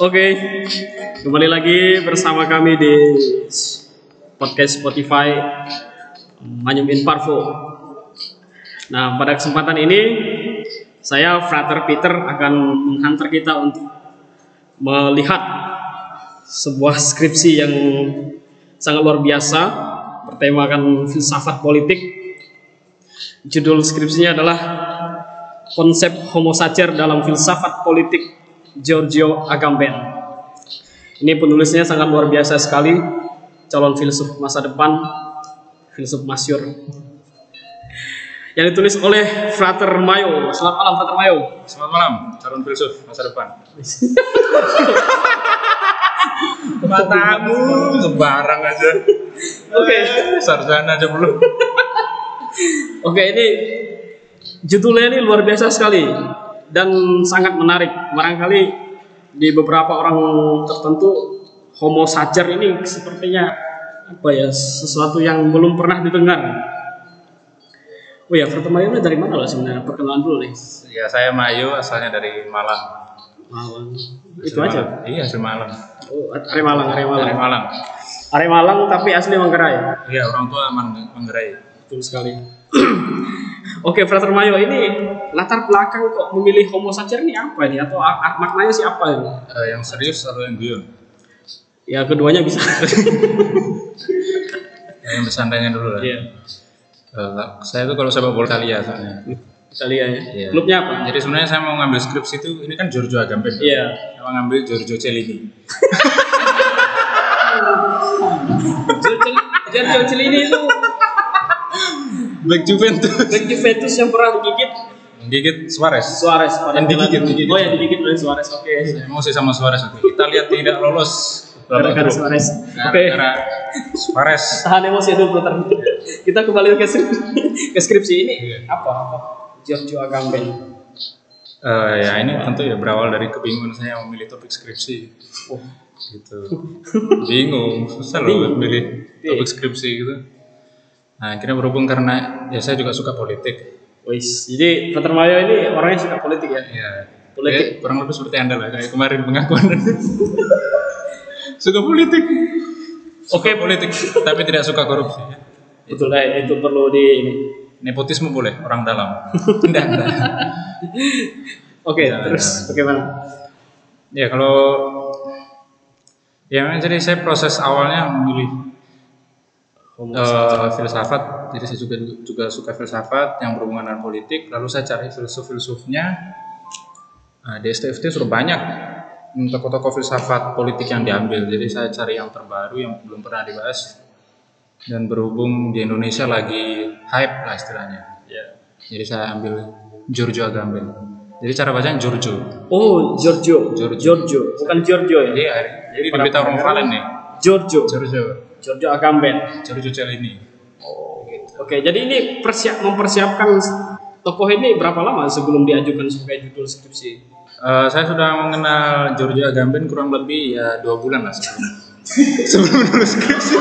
Oke, kembali lagi bersama kami di podcast Spotify Manyumin Parvo. Nah, pada kesempatan ini saya Frater Peter akan menghantar kita untuk melihat sebuah skripsi yang sangat luar biasa bertemakan filsafat politik. Judul skripsinya adalah konsep homo sacer dalam filsafat politik Giorgio Agamben. Ini penulisnya sangat luar biasa sekali, calon filsuf masa depan, filsuf masyur. Yang ditulis oleh Frater Mayo. Selamat malam Frater Mayo. Selamat malam, calon filsuf masa depan. Matamu sembarang aja. Oke. Sarjana aja belum. Oke, ini judulnya ini luar biasa sekali dan sangat menarik. Barangkali di beberapa orang tertentu homo sacer ini sepertinya apa ya sesuatu yang belum pernah didengar. Oh ya, pertama ini dari mana lah sebenarnya? Perkenalan dulu nih. Ya saya Mayu, asalnya dari Malang. Malang. Itu aja. Malang. Iya, asli Malang. Oh, Are Malang, Are Malang. Dari Malang. Are Malang tapi asli Manggarai. Iya, orang tua Mang- Manggarai. Betul sekali. Oke, Frater Mayo ini latar belakang kok memilih homo sacer ini apa ini atau maknanya sih apa ini? Eh, yang serius atau yang guyon? Ya keduanya bisa. Ya, yang bersandanya dulu lah. Iya. Eh, saya tuh kalau sepak bola Italia soalnya. Kita lihat ya. Iya. Klubnya apa? Jadi sebenarnya saya mau ngambil skripsi itu, ini kan Giorgio Agamben. Iya. Saya mau ngambil Giorgio Cellini. Giorgio Cellini itu Back Juventus. bek Juventus yang pernah digigit Gigit Suarez. Suarez Yang digigit, digigit. Oh ya digigit oleh Suarez. Oke. Saya emosi sama Suarez itu. Italia tidak lolos Gara-gara grup. Suarez. Oke. Gara-gara Suarez. Tahan emosi dulu Frater. Kita kembali ke skripsi, ke skripsi ini. Iya. Apa? Apa? Giorgio Agamben. Eh, ya ini tentu ya berawal dari kebingungan saya memilih topik skripsi. Oh. Gitu. Bingung, susah loh milih Iya. topik skripsi gitu. Nah, akhirnya berhubung karena ya saya juga suka politik. Wis, jadi Frater Mayo ini orangnya suka politik ya. Ya, Politik. ya, kurang lebih seperti Anda lah kayak kemarin pengakuan suka politik. Oke, politik, tapi tidak suka korupsi. ya. Betul lah, itu perlu di ini. Nepotisme boleh, orang dalam. Tidak, tidak. Oke, Ya, terus bagaimana? Ya kalau ya jadi saya proses awalnya memilih eh, filsafat, jadi saya juga juga suka filsafat yang berhubungan dengan politik. Lalu saya cari filsuf-filsufnya. Nah, di STFT sudah banyak tokoh-tokoh filsafat politik yang diambil. Jadi saya cari yang terbaru yang belum pernah dibahas. Dan berhubung di Indonesia lagi hype lah istilahnya. Ya. Jadi saya ambil Giorgio Agamben. Jadi cara bacanya Giorgio. Oh, Giorgio. Giorgio. Giorgio, bukan Giorgio ya. Jadi, jadi di pada Beta Orang. Valen nih. Giorgio. Giorgio. Giorgio Agamben. Giorgio Cellini. Oke, jadi ini persiap mempersiapkan tokoh ini berapa lama sebelum diajukan sebagai judul skripsi? Eh, saya sudah mengenal Giorgio Agamben kurang lebih ya dua bulan lah sebelum sebelum menulis skripsi.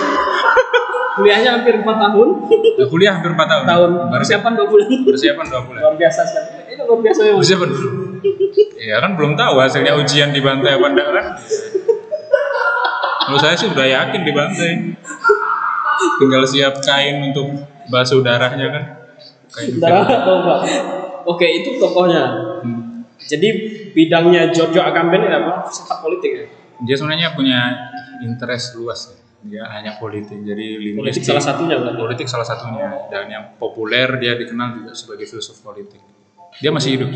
Kuliahnya hampir 4 tahun. Ya, kuliah hampir 4 tahun. tahun Baru persiapan 2 bulan. persiapan dua bulan. Luar biasa sekali. Itu luar biasa ya. Persiapan dulu. Ya kan belum tahu hasilnya ujian di bantai apa enggak kan. Kalau saya sih udah yakin di bantai. Tinggal siap kain untuk basuh darahnya kan. Kain Darah atau enggak? Oke, itu tokohnya. Hmm. Jadi bidangnya Giorgio Agamben ini apa? Filsafat politik ya. dia sebenarnya punya interest luas ya. dia hanya politik jadi Politik linguistik salah satunya berarti. politik salah satunya dan yang populer dia dikenal juga sebagai filsuf politik dia masih hidup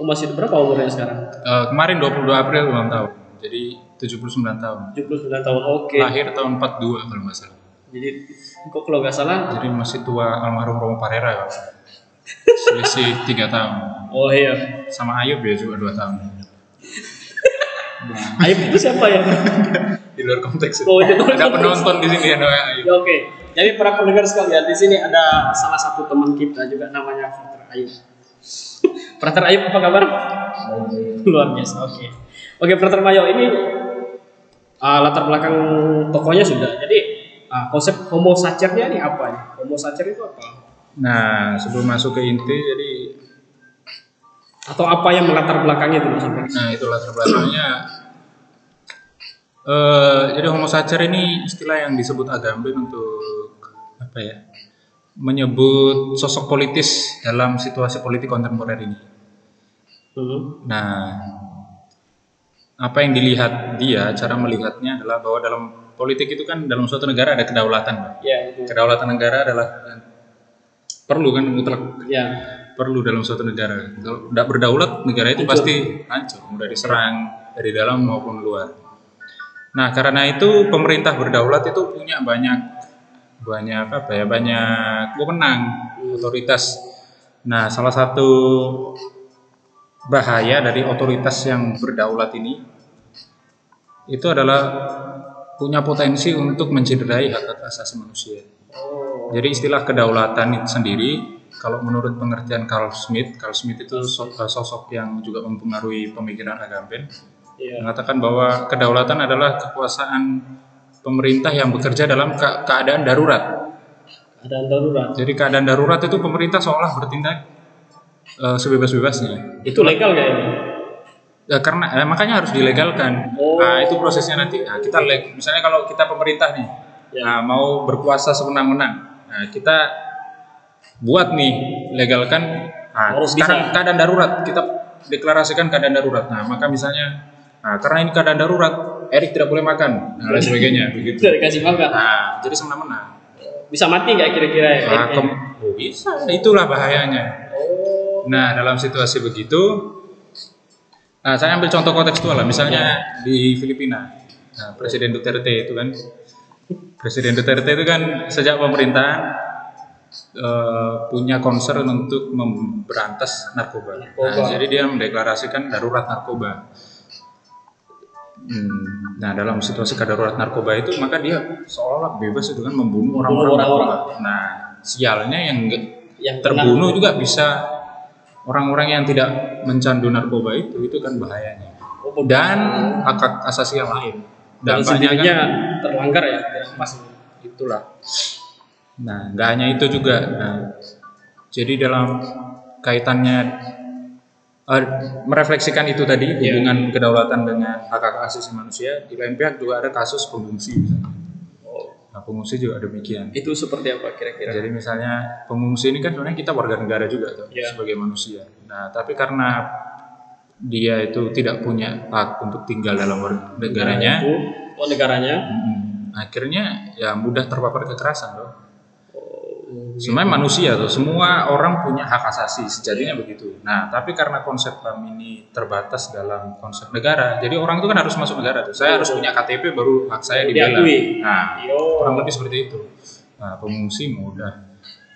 Oh, masih berapa umurnya sekarang? Eh, kemarin 22 April ulang tahun jadi 79 tahun 79 tahun. Oke. lahir tahun 42 kalau nggak salah Jadi kok kalau nggak salah jadi masih tua almarhum Romo Parera ya selisih tiga tahun Oh iya. sama Ayub ya juga dua tahun Ayub itu siapa ya? di luar konteks Oh, itu ada konteks. penonton di sini ya namanya Ayub Ya, Oke. Jadi para pendengar sekalian di sini ada salah satu teman kita juga namanya Frater Ayub. Frater Ayub apa kabar? Luar biasa. Oke. Oke, Frater Mayo ini ah, latar belakang tokohnya sudah. Jadi ah, konsep homo sacernya ini apa nih? Homo sacer itu apa? nah sebelum masuk ke inti jadi Atau apa yang melatar belakangnya itu Sampai? Nah itu latar belakangnya Eh, jadi homo sacer ini istilah yang disebut Agamben untuk apa ya? Menyebut sosok politis dalam situasi politik kontemporer ini. Hmm. Nah, apa yang dilihat dia, cara melihatnya adalah bahwa dalam politik itu kan dalam suatu negara ada kedaulatan. Ya itu. Kedaulatan negara adalah perlu kan mutlak Ya. perlu dalam suatu negara. Kalau tidak berdaulat, negara itu Hancur. pasti hancur, mudah diserang dari dalam maupun luar. Nah, karena itu pemerintah berdaulat itu punya banyak banyak apa ya, banyak wewenang, otoritas. Nah, salah satu bahaya dari otoritas yang berdaulat ini itu adalah punya potensi untuk mencederai hak hak asasi manusia. Jadi istilah kedaulatan itu sendiri, kalau menurut pengertian Carl Smith, Carl Smith itu eh, sosok yang juga mempengaruhi pemikiran Agamben, Ya. mengatakan bahwa kedaulatan adalah kekuasaan pemerintah yang bekerja dalam ke- keadaan darurat. Keadaan darurat. Jadi keadaan darurat itu pemerintah seolah bertindak eh, sebebas-bebasnya. Itu legal nggak ini? Ya, karena eh, makanya harus dilegalkan. Oh. Nah, itu prosesnya nanti. Nah, kita leg- misalnya kalau kita pemerintah nih, Ya. nah, mau berkuasa semenang-menang. Nah, kita buat nih legalkan nah, Harus sekarang bisa. keadaan darurat, kita deklarasikan keadaan darurat. Nah, maka misalnya nah, karena ini keadaan darurat, Erik tidak boleh makan, nah, lain sebagainya begitu. Itu dikasih makan. Nah, jadi semena-mena. Bisa mati nggak kira-kira? ya? Nah, kem- oh, bisa, itulah bahayanya. Oh. Nah, dalam situasi begitu, nah saya ambil contoh kontekstual lah, misalnya di Filipina, nah, Presiden Duterte itu kan, Presiden Duterte itu kan sejak pemerintahan eh, punya concern untuk memberantas narkoba. Nah, Narkoba. jadi dia mendeklarasikan darurat narkoba. Hmm, Nah, dalam situasi kedarurat narkoba itu, maka dia seolah bebas itu kan membunuh orang-orang narkoba. Nah, sialnya yang Yang terbunuh juga bisa orang-orang yang tidak mencandu narkoba itu itu kan bahayanya. Dan hak asasi yang lain. Dan dampaknya sendirinya kan terlanggar ya, tidak pas. itulah. Nah nggak hanya itu juga. Nah jadi dalam kaitannya eh, merefleksikan itu tadi hubungan kedaulatan dengan hak hak asasi manusia di lain pihak juga ada kasus pengungsi misalnya nah pengungsi juga demikian itu seperti apa kira-kira? Jadi misalnya pengungsi ini kan sebenarnya kita warga negara juga tuh Iya. sebagai manusia. Nah tapi karena dia itu tidak punya hak untuk tinggal dalam negaranya, Itu, oh negaranya. akhirnya ya mudah terpapar kekerasan loh. Sebenarnya manusia tuh, semua orang punya hak asasi sejatinya begitu. Nah tapi karena konsep HAM ini terbatas dalam konsep negara, jadi orang itu kan harus masuk negara tuh. Saya harus punya KTP baru hak saya dibela. Nah Yo. kurang lebih seperti itu. Nah pengungsi mudah.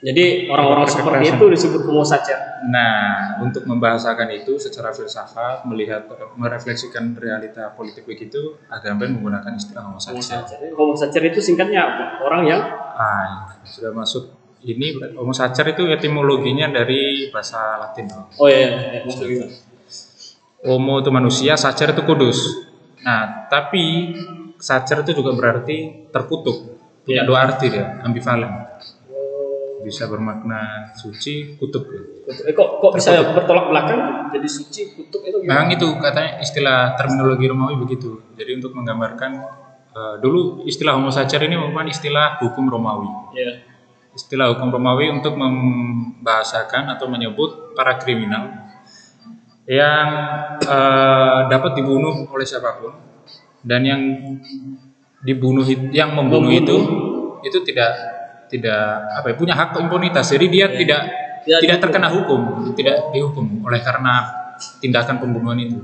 Jadi orang-orang seperti itu disebut sacer. Nah, untuk membahasakan itu secara filsafat, melihat merefleksikan realita politik begitu, Agamben menggunakan istilah homo Homo sacer. sacer. Homo sacer itu singkatnya apa? Orang yang Ah, sudah masuk ini homo sacer itu etimologinya dari bahasa Latin. Oh iya, iya, iya. gimana? Homo itu manusia, sacer itu kudus. Nah, tapi sacer itu juga berarti terkutuk. Punya Iya. dua arti dia, ambivalen. Bisa bermakna suci, kutub. Eh, kok kok bisa bertolak belakang jadi suci kutub itu Memang gimana? itu katanya istilah terminologi Romawi begitu. Jadi untuk menggambarkan eh, dulu istilah homo sacer ini merupakan istilah hukum Romawi. Ya. Istilah hukum Romawi untuk membahasakan atau menyebut para kriminal yang eh, dapat dibunuh oleh siapa pun dan yang dibunuh yang membunuh, Membunuh. itu itu tidak tidak apa ya, punya hak impunitas. Jadi dia tidak Tidak tidak dihukum. terkena hukum, tidak dihukum oleh karena tindakan pembunuhan itu.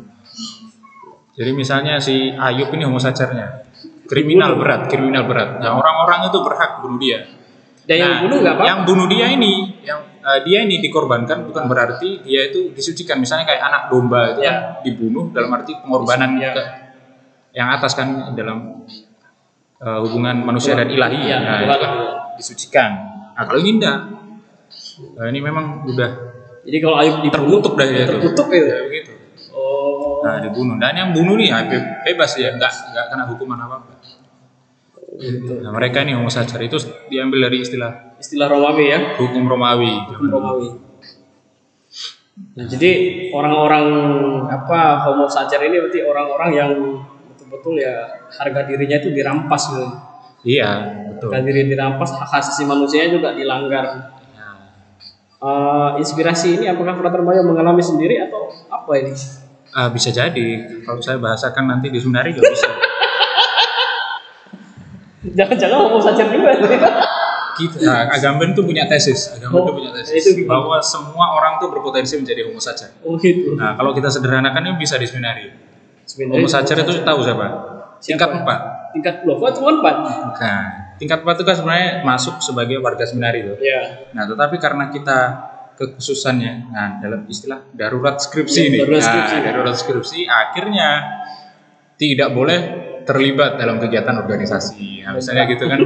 Jadi misalnya si Ayub ini homo sacernya, kriminal berat, kriminal berat. Nah orang-orang itu berhak bunuh dia. Dan yang Nah, bunuh nggak apa? Yang bunuh dia ini, yang eh, dia ini dikorbankan bukan berarti dia itu disucikan. Misalnya kayak anak domba itu Ya. kan dibunuh dalam arti pengorbanan Ya. ke yang atas kan dalam eh, hubungan manusia dan ilahi. Ya, nah, itu kan disucikan. Nah kalau ini enggak, Nah, ini memang udah Jadi kalau Ayub terkutuk dah itu. terkutuk ya. Ya, begitu. Oh. Nah dibunuh. Dan yang bunuh nih ya, be- bebas ya, enggak enggak kena hukuman apa apa. Gitu. Nah, mereka ini homo sacer itu diambil dari istilah Istilah Romawi ya. hukum Romawi. Hukum Romawi. Nah, jadi orang-orang apa homo sacer ini berarti orang-orang yang betul-betul betul ya harga dirinya itu dirampas gitu. Iya, betul. Harga diri dirampas, hak asasi manusia juga dilanggar. Nah, Eh, inspirasi ini apakah Frater Mayo mengalami sendiri atau apa ini? ah, bisa jadi kalau saya bahasakan nanti di seminari juga bisa. Jangan-jangan saja juga. Kita, nah, Agamben tuh punya tesis, Agamben Oh, tuh punya tesis itu bahwa semua orang tuh berpotensi menjadi homo sacer. oh gitu. Nah, kalau kita sederhanakan ini bisa di seminari. Sebenarnya Homo sacer itu tahu siapa? Tingkat Siapa? tingkat dua, kok cuma empat? Nah, tingkat empat itu kan sebenarnya masuk sebagai warga seminari tuh. Ya. Nah, tetapi karena kita kekhususannya, nah dalam istilah darurat skripsi Ya, ini, darurat nah, skripsi. darurat skripsi, akhirnya tidak boleh terlibat dalam kegiatan organisasi. Nah, misalnya gitu kan,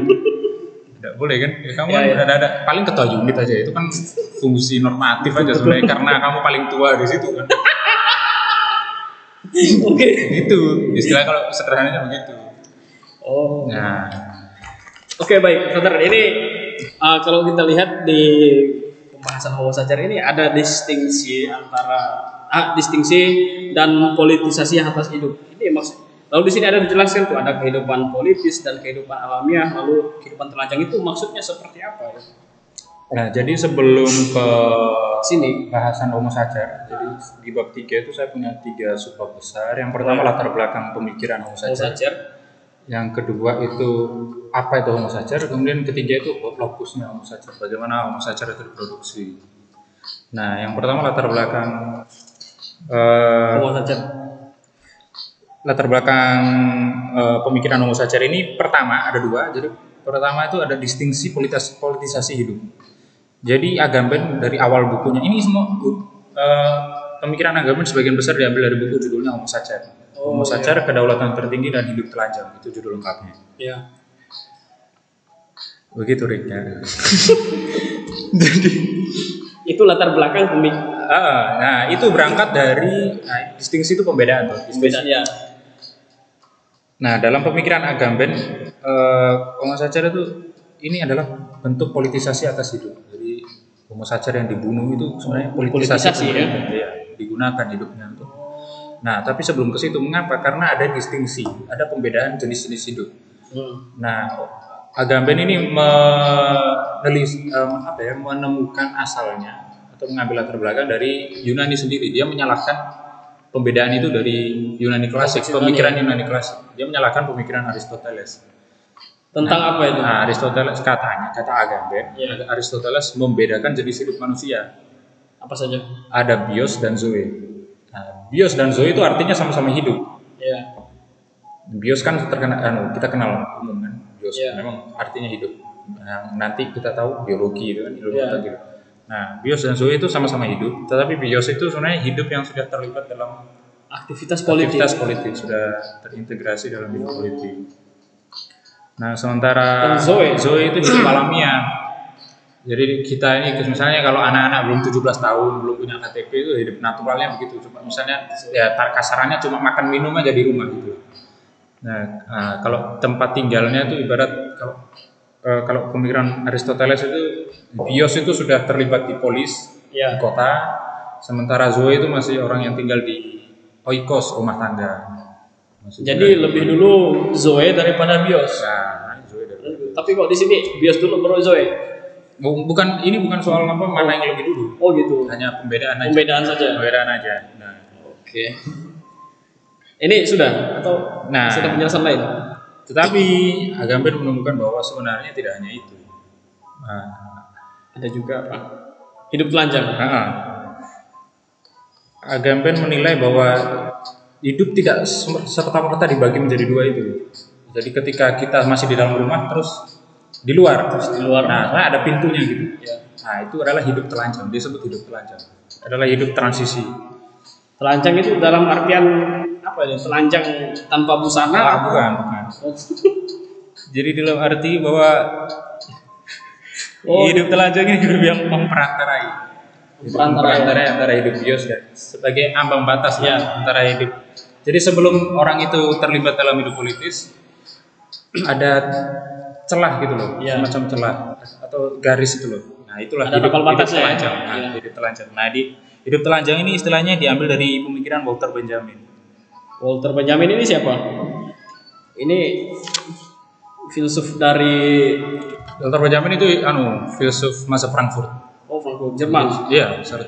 tidak boleh kan? Ya, kamu Ya, kan ya. ada, ada paling ketua unit aja itu kan fungsi normatif aja sebenarnya karena kamu paling tua di situ kan. Oke. Gitu, istilah kalau sederhananya begitu. Oh. Nah, Oke baik, Frater. Ini uh, kalau kita lihat di pembahasan sacer ini ada distingsi antara ah, distingsi dan politisasi atas hidup. Ini maksud. Lalu di sini ada dijelaskan tuh ada kehidupan politis dan kehidupan alamiah, lalu kehidupan telanjang itu maksudnya seperti apa ya? nah jadi sebelum ke Sini. bahasan homo sacer. Jadi di bab 3 itu saya punya tiga subbab besar. Yang pertama latar belakang pemikiran homo sacer. Yang kedua itu apa itu homo sacer. Kemudian ketiga itu lokusnya homo sacer. Bagaimana homo sacer itu diproduksi. Nah, yang pertama latar belakang eh, Homo sacer. Latar belakang eh, pemikiran homo sacer ini pertama ada dua. Jadi pertama itu ada distingsi politis politisasi hidup. Jadi Agamben dari awal bukunya ini semua eh, pemikiran Agamben sebagian besar diambil dari buku judulnya Homo Sacer. Oh, Homo Sacer kedaulatan tertinggi dan hidup telanjang itu judul lengkapnya. Ya. Begitu Rick ya. Itu latar belakang pemik Ah, nah itu berangkat dari nah, distingsi itu pembedaan tuh. Distingsi. pembedaan ya. Nah dalam pemikiran Agamben eh, Homo Sacer itu ini adalah bentuk politisasi atas hidup. Jadi Homo Sacer yang dibunuh itu sebenarnya politisasi, Politisasi, ya? Iya, digunakan hidupnya untuk. Nah tapi sebelum ke situ mengapa? Karena ada distingsi, ada pembedaan jenis-jenis hidup. Hmm. Nah Agamben ini menelis, em, apa ya, menemukan asalnya atau mengambil latar belakang dari Yunani sendiri. Dia menyalahkan pembedaan itu dari Yunani klasik, pemikiran Yunani klasik. Dia menyalahkan pemikiran Aristoteles. Tentang apa itu? Nah, Aristoteles katanya, kata Agamben, Iya. Aristoteles membedakan jenis hidup manusia. Apa saja? Ada bios dan zoe. Nah, bios dan zoe itu artinya sama-sama hidup. Ya. Bios kan terkenal, anu, kita kenal umum kan. Bios Iya. memang artinya hidup. Yang nanti kita tahu biologi itu kan ilmu gitu. Nah, bios dan zoe itu sama-sama hidup, tetapi bios itu sebenarnya hidup yang sudah terlibat dalam Aktivitas politik. aktivitas politik, sudah terintegrasi dalam hidup politik. Nah, sementara Dan zoe? zoe itu hidup alamiah. Jadi kita ini misalnya kalau anak-anak belum 17 tahun, belum punya KTP itu hidup naturalnya begitu. Cuma misalnya ya tar- kasarannya cuma makan minum aja di rumah gitu. Nah, ah, kalau tempat tinggalnya itu ibarat kalau eh, kalau pemikiran Aristoteles itu bios itu sudah terlibat di polis, Ya. di kota, sementara Zoe itu masih orang yang tinggal di oikos rumah tangga. Maksudnya- Jadi lebih dulu Zoe daripada Bios. Nah, Zoe dari- Tapi kok di sini Bios dulu baru Zoe. Bu- bukan ini bukan soal apa mana yang lebih dulu, Oh gitu. hanya pembedaan aja. Pembedaan saja. Pembedaan aja. Nah, Oke. Ini sudah atau Nah. sudah penjelasan lain? Tetapi Agamben menemukan bahwa sebenarnya tidak hanya itu. Nah, Ada juga apa? Hidup telanjang. Ah. Agamben menilai bahwa hidup tidak serta merta dibagi menjadi dua itu. Jadi ketika kita masih di dalam rumah terus di luar, terus di luar. Nah, karena ada pintunya gitu. Ya. Nah, itu adalah hidup telanjang. Disebut hidup telanjang. Adalah hidup transisi. Telanjang itu dalam artian apa ya? Telanjang tanpa busana? Ah, apa? bukan, bukan. Jadi dalam arti bahwa Oh. hidup telanjang ini hidup yang memperantarai. Memperantarai. Antara hidup bios dan sebagai ambang batas Ya. ya antara hidup. Jadi sebelum orang itu terlibat dalam hidup politis ada celah gitu loh, Ya. semacam celah atau garis itu loh. Nah, itulah Ada hidup, hidup batasnya ya? telanjang. Nah, Ya. hidup telanjang. Nah, di hidup telanjang ini istilahnya diambil dari pemikiran Walter Benjamin. Walter Benjamin ini siapa? Ini filsuf dari Walter Benjamin itu anu filsuf masa Frankfurt. oh Frankfurt Jerman. Iya, besar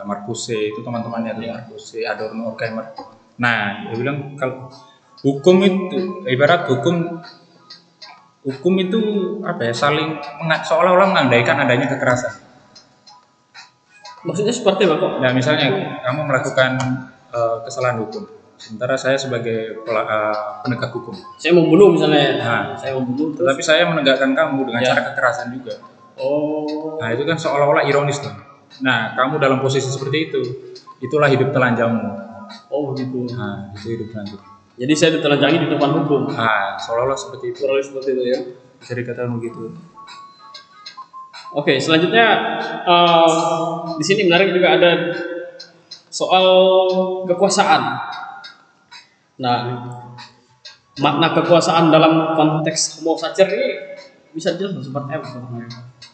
Marcuse itu teman-temannya tuh Marcuse, Adorno, Horkheimer. Nah, dia bilang kalau hukum itu ibarat hukum hukum itu apa ya saling seolah-olah mengandaikan adanya kekerasan. Maksudnya seperti apa kok? Nah, misalnya kamu melakukan eh, kesalahan hukum, sementara saya sebagai eh, penegak hukum, Saya mau bunuh misalnya. Nah. saya mau bunuh terus. tapi saya menegakkan kamu dengan Ya. cara kekerasan juga. Oh. Nah, itu kan seolah-olah ironis tuh. Nah, kamu dalam posisi seperti itu, itulah hidup telanjangmu. Oh gitu. Nah, itu hidup telanjang. Jadi saya ditelanjangi di depan hukum. Nah, seolah-olah seperti itu. Lebih seperti itu ya. Bisa dikatakan begitu. Oke, selanjutnya eh, di sini menarik juga ada soal kekuasaan. Nah, makna kekuasaan dalam konteks homo sacer ini bisa dijelaskan seperti apa?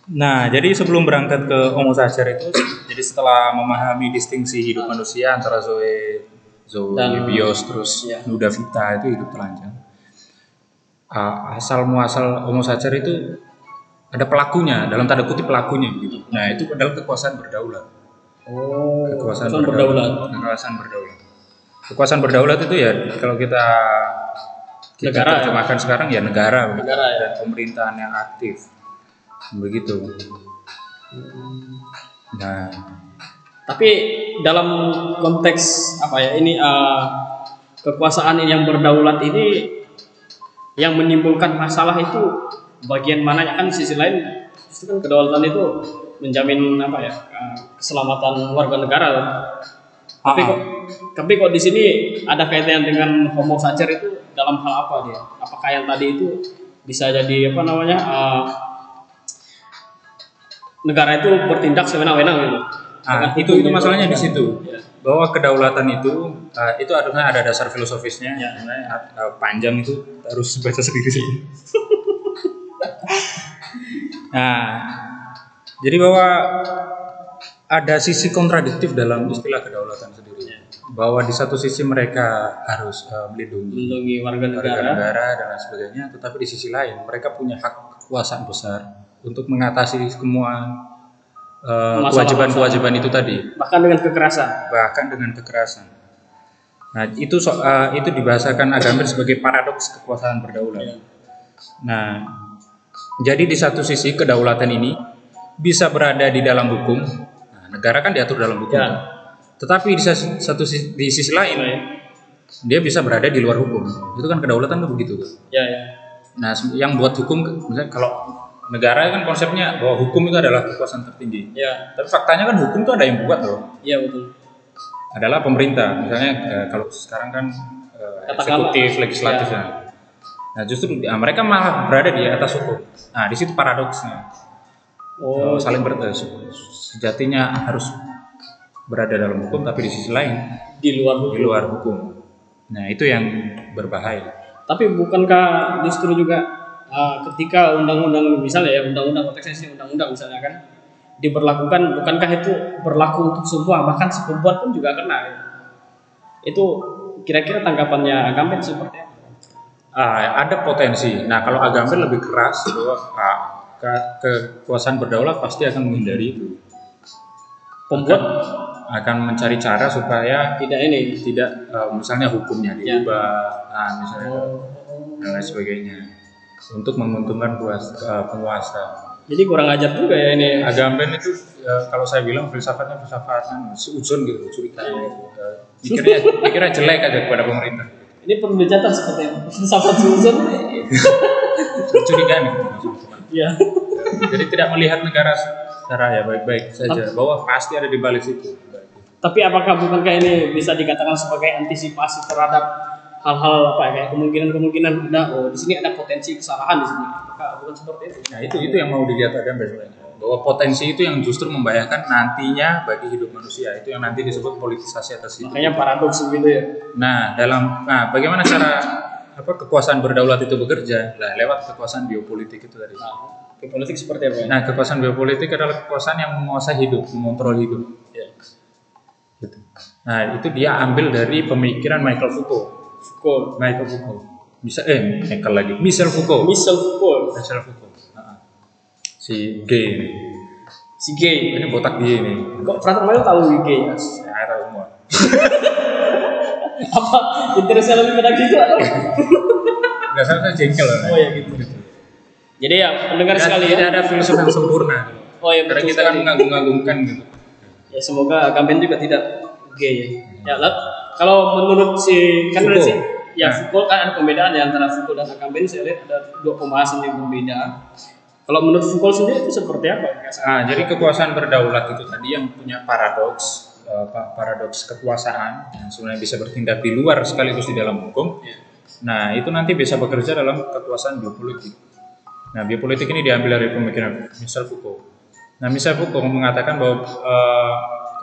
Nah, jadi sebelum berangkat ke Homo sacer itu, jadi setelah memahami distingsi hidup manusia antara Zoe, Zoe, Dan- Bios, terus Iya. Nuda Vita itu hidup telanjang. Ah, asal muasal Homo sacer itu ada pelakunya, dalam tanda kutip pelakunya begitu. Nah, itu adalah kekuasaan berdaulat. Oh, Kekuasaan kekuasaan berdaulat. Kekuasaan berdaulat. Kekuasaan berdaulat itu ya kalau kita kita Negara ya? terjemahkan sekarang ya negara. Negara ya. dan pemerintahan yang aktif. Begitu. Nah, Tapi dalam konteks apa ya ini eh, kekuasaan yang berdaulat ini yang menimbulkan masalah itu bagian mananya kan sisi lain itu kan kedaulatan itu menjamin apa ya eh, keselamatan warga negara. Tapi Ah, kok tapi kok di sini ada kaitannya dengan homo sacer itu dalam hal apa dia? Apakah yang tadi itu bisa jadi apa namanya eh, negara itu bertindak sewenang-wenang gitu? Ah, Dengan itu itu masalahnya di situ. Ya. Bahwa kedaulatan itu ah, itu harusnya ada dasar filosofisnya. Ya. Ah, panjang itu harus baca sendiri sih. nah, jadi bahwa ada sisi kontradiktif dalam istilah kedaulatan sendiri. Bahwa di satu sisi mereka harus ah, melindungi melindungi warga warga negara. negara dan lain sebagainya, tetapi di sisi lain mereka punya hak kekuasaan besar untuk mengatasi semua eh, kewajiban-kewajiban itu tadi bahkan dengan kekerasan. bahkan dengan kekerasan. Nah, itu so, eh, itu dibahasakan Agamben sebagai paradoks kekuasaan berdaulat. Nah, jadi di satu sisi kedaulatan ini bisa berada di dalam hukum. Nah, negara kan diatur dalam hukum. Ya. Tetapi di sisi- satu sisi, di sisi lain dia bisa berada di luar hukum. Itu kan kedaulatan tuh begitu tuh. Ya ya. Nah, yang buat hukum misalnya kalau negara kan konsepnya bahwa hukum itu adalah kekuasaan tertinggi. Ya, Tapi faktanya kan hukum itu ada yang buat loh iya betul. adalah pemerintah. Misalnya eh, kalau sekarang kan eh, eksekutif, legislatif Ya. ya. Nah justru ah, mereka malah berada di atas hukum. Nah di situ paradoksnya. Oh, Eh, saling ber, eh, sejatinya harus berada dalam hukum, tapi di sisi lain di luar hukum. di luar hukum. Nah itu yang berbahaya. Tapi bukankah justru juga uh, ketika undang-undang misalnya ya undang-undang konteksnya undang-undang misalnya kan diberlakukan bukankah itu berlaku untuk semua bahkan si perempuan pun juga kena ya? itu kira-kira tanggapannya Agamben seperti apa? Ah, ada potensi. Nah kalau Agamben lebih keras bahwa ah, ke- kekuasaan berdaulat pasti akan menghindari itu. Pembuat Akan mencari cara supaya tidak ini tidak eh, misalnya hukumnya Ya. diubah, nah, misalnya Oh. dan lain sebagainya untuk menguntungkan puas- eh, penguasa. Jadi kurang ajar juga ya ini. Agamben itu eh, kalau saya bilang filsafatnya filsafat kan, seujun gitu, curiga gitu. Eh, Pikirnya, pikirnya jelek aja kepada pemerintah. Ini perlu dicatat seperti. Filsafat Susan. Curigaan gitu. Iya. Jadi tidak melihat negara secara ya baik-baik saja, bahwa pasti ada di balik situ. Tapi apakah bukankah ini bisa dikatakan sebagai antisipasi terhadap hal-hal apa ya kayak kemungkinan-kemungkinan ada oh di sini ada potensi kesalahan di sini. Apakah bukan seperti itu? Nah itu itu yang mau dilihat Agamben sebenarnya. Bahwa potensi itu yang justru membahayakan nantinya bagi hidup manusia itu yang nanti disebut politisasi atas itu. Makanya paradoks begitu ya. Nah, dalam nah bagaimana cara apa kekuasaan berdaulat itu bekerja? Nah, lewat kekuasaan biopolitik itu tadi. Nah, ke politik seperti apa ya? Nah, kekuasaan biopolitik adalah kekuasaan yang menguasai hidup, mengontrol hidup. Ya. Gitu. Nah, itu dia ambil dari pemikiran Michael Foucault. Foucault. Michael Foucault. bisa eh Michael lagi Michel Foucault Michel Foucault Michel Foucault Nah, si gay ini si gay ini botak dia ini kok Frater Mayo tahu gay ya? saya tahu semua apa? Interestnya lebih pada gitu atau nggak salah saya jengkel oh ya gitu. Jadi ya pendengar sekali tidak ya ada filsuf yang sempurna. Oh ya karena kita kan mengagung-agungkan gitu. Ya semoga Agamben juga tidak gay ya. Ya lah, kalau menurut si kan Foucault. sih ya Nah. Foucault kan ada perbedaan ya antara Foucault dan Agamben saya lihat ada dua pembahasan yang berbeda. Kalau menurut Foucault sendiri itu seperti apa? Ah, jadi kekuasaan berdaulat itu tadi yang punya paradoks, eh, pa- paradoks kekuasaan yang sebenarnya bisa bertindak di luar sekaligus di dalam hukum. Ya. Nah, itu nanti bisa bekerja dalam kekuasaan biopolitik. Nah, biopolitik ini diambil dari pemikiran Michel Foucault. Nah, Michel Foucault mengatakan bahwa eh,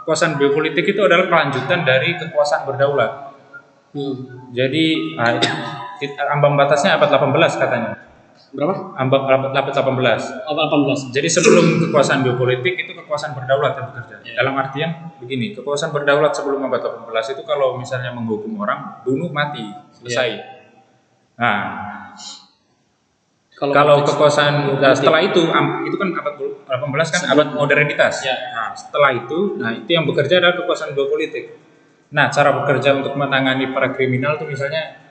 kekuasaan biopolitik itu adalah kelanjutan dari kekuasaan berdaulat. Hmm. Jadi, ah, ambang batasnya abad 18 katanya. Berapa abad 18. oh, 18 Jadi sebelum kekuasaan biopolitik itu kekuasaan berdaulat yang bekerja. Ya. Dalam artian begini, kekuasaan berdaulat sebelum abad 18 itu kalau misalnya menghukum orang, bunuh mati, selesai. Ya. Nah, kalau kekuasaan nah, setelah itu itu kan abad 18 kan abad modernitas. Ya. Nah, setelah itu, nah itu yang bekerja adalah kekuasaan biopolitik. Nah, cara bekerja untuk menangani para kriminal itu misalnya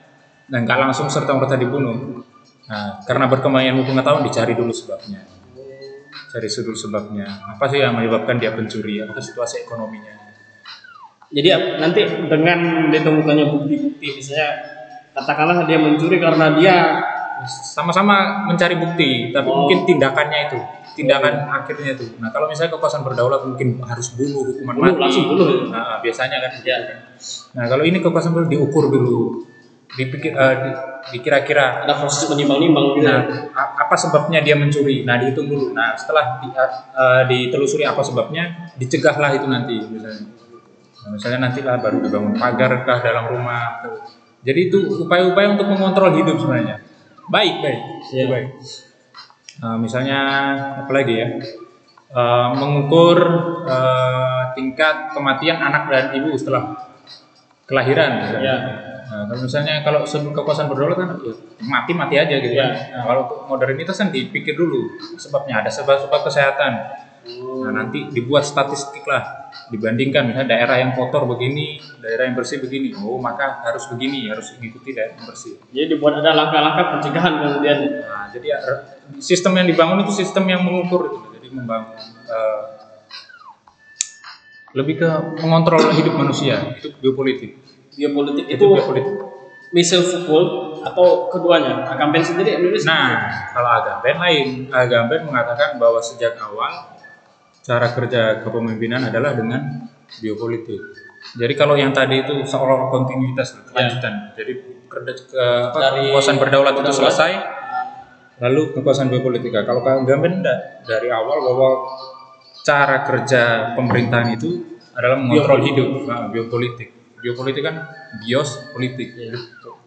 nah nggak langsung serta merta dibunuh. Nah, karena berkembangnya ilmu pengetahuan dicari dulu sebabnya. Cari dulu sebabnya. Apa sih yang menyebabkan dia pencuri? Apa situasi ekonominya? Jadi nanti dengan ditemukannya bukti-bukti misalnya katakanlah dia mencuri karena dia Sama-sama mencari bukti, tapi Oh. mungkin tindakannya itu, tindakan akhirnya itu. Nah, kalau misalnya kekuasaan berdaulat mungkin harus bunuh hukuman Bunuh, mati. langsung bunuh. Nah, biasanya kan Ya. kan. Nah, kalau ini kekuasaan berdaulat diukur dulu. Dipikir di, dikira-kira ada proses menimbang-nimbang gitu. Nah, a- apa sebabnya dia mencuri? Nah, dihitung dulu. Nah, setelah di, uh, uh, ditelusuri apa sebabnya, dicegahlah itu nanti misalnya. Nah, misalnya nanti lah baru dibangun pagar kah dalam rumah. Jadi itu upaya-upaya untuk mengontrol hidup sebenarnya. Baik, baik. Ya. Baik. Nah, misalnya apa lagi ya? Uh, mengukur uh, tingkat kematian anak dan ibu setelah kelahiran. misalnya. Ya. Nah, kalau misalnya kalau sebelum kekuasaan berdaulat kan ya, mati mati aja gitu Ya. kan. Nah, kalau untuk modernitas kan dipikir dulu sebabnya ada sebab-sebab kesehatan. Nah, nanti dibuat statistik lah dibandingkan misalnya daerah yang kotor begini, daerah yang bersih begini. Oh, maka harus begini, harus mengikuti daerah yang bersih. Jadi dibuat ada langkah-langkah pencegahan kemudian Nah, jadi ya, sistem yang dibangun itu sistem yang mengukur gitu. Jadi membangun eh, lebih ke mengontrol hidup manusia, itu biopolitik. Biopolitik itu, Itu biopolitik. Michel Foucault atau keduanya Agamben sendiri menulis Nah, kalau Agamben lain. Agamben mengatakan bahwa sejak awal cara kerja kepemimpinan adalah dengan biopolitik. Jadi kalau yang tadi itu seolah kontinuitas kelanjutan. Jadi kerja ke apa, Dari kekuasaan berdaulat itu selesai, lalu kekuasaan biopolitik. Kalau Agamben enggak dari awal bahwa cara kerja pemerintahan itu adalah mengontrol hidup, nah, biopolitik. Biopolitik kan bios politik, Iya.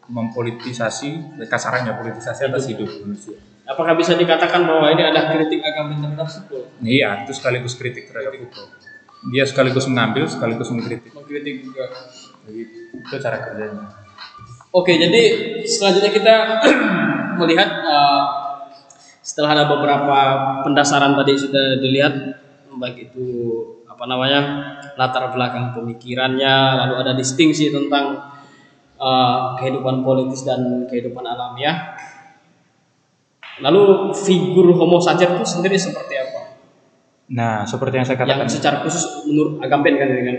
mempolitisasi, kasarannya politisasi atas hidup manusia. apakah bisa dikatakan bahwa ini adalah kritik Agamben terhadap Foucault Iya, itu sekaligus kritik terhadap Foucault. Dia sekaligus mengambil, sekaligus mengkritik. mengkritik juga Jadi, itu cara kerjanya. Oke, jadi selanjutnya kita melihat uh, setelah ada beberapa pendasaran tadi sudah dilihat baik itu apa namanya latar belakang pemikirannya, lalu ada distingsi tentang uh, kehidupan politis dan kehidupan alamiah. Lalu figur Homo sacer itu sendiri seperti apa? Nah, seperti yang saya Yang katakan, secara khusus menurut Agamben kan ini kan?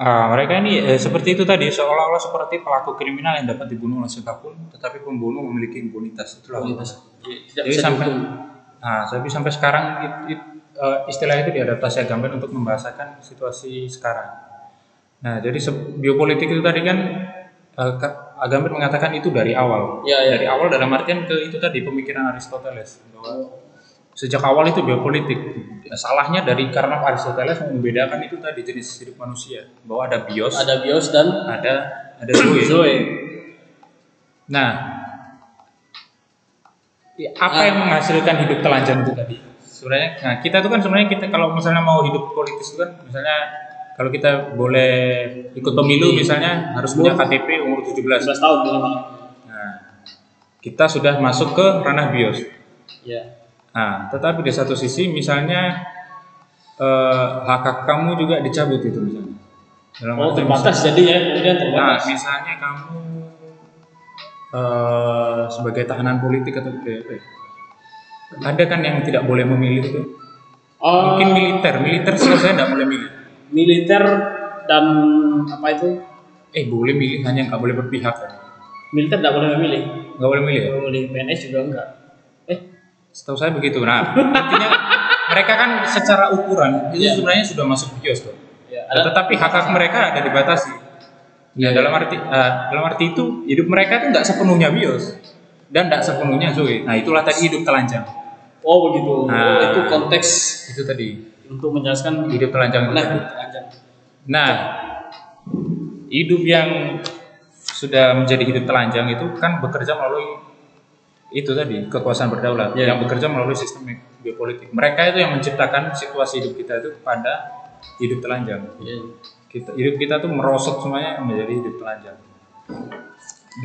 ah, mereka ini eh, seperti itu tadi, seolah-olah seperti pelaku kriminal yang dapat dibunuh oleh siapa pun, tetapi pembunuh memiliki impunitas. Itulah Kualitas. Tidak Jadi bisa sampai, dihukum. Nah, tapi sampai sekarang it- it- eh, istilah itu diadaptasi Agamben untuk membahasakan situasi sekarang. Nah, jadi biopolitik itu tadi kan eh, Ka- Agamben mengatakan itu dari awal. Ya, ya. Dari awal dalam artian ke itu tadi pemikiran Aristoteles bahwa sejak awal itu biopolitik. Ya, salahnya dari karena Aristoteles membedakan itu tadi jenis hidup manusia bahwa ada bios, ada bios dan ada, ada zoe. zoe. Nah, apa yang menghasilkan hidup telanjang itu tadi? Sebenarnya, nah kita itu kan sebenarnya kita kalau misalnya mau hidup politis itu kan misalnya kalau kita boleh ikut pemilu misalnya harus punya KTP umur 17. 11 tahun. Nah, kita sudah masuk ke ranah bios. Ya. Nah, tetapi di satu sisi misalnya eh, hak hak kamu juga dicabut itu misalnya. Dalam Oh, terbatas jadi ya, kemudian Nah, terbatas. misalnya kamu eh, sebagai tahanan politik atau apa ya? Ada kan yang tidak boleh memilih itu. Oh, Mungkin militer, militer saya tidak boleh milih. militer dan apa itu? Eh boleh milih hanya nggak boleh berpihak. kan? Militer tidak boleh memilih. Nggak boleh milih ya? Boleh PNS juga enggak. Eh, Setahu saya begitu. Nah, intinya mereka kan secara ukuran itu Iya. sebenarnya sudah masuk bios tuh. Nah, ada tetapi hak hak mereka ada dibatasi. Ya dalam arti eh, dalam arti itu hidup mereka itu nggak sepenuhnya bios dan nggak sepenuhnya Zoe. Nah itulah tadi hidup telanjang. Oh, begitu. Nah. Oh, itu konteks Itu tadi untuk menjelaskan hidup telanjang. nah, telanjang. Nah, hidup yang sudah menjadi hidup telanjang itu kan bekerja melalui itu tadi kekuasaan berdaulat Ya. yang bekerja melalui sistem geopolitik. Mereka itu yang menciptakan situasi hidup kita itu pada hidup telanjang. Ya. Kita hidup kita tuh merosot semuanya menjadi hidup telanjang.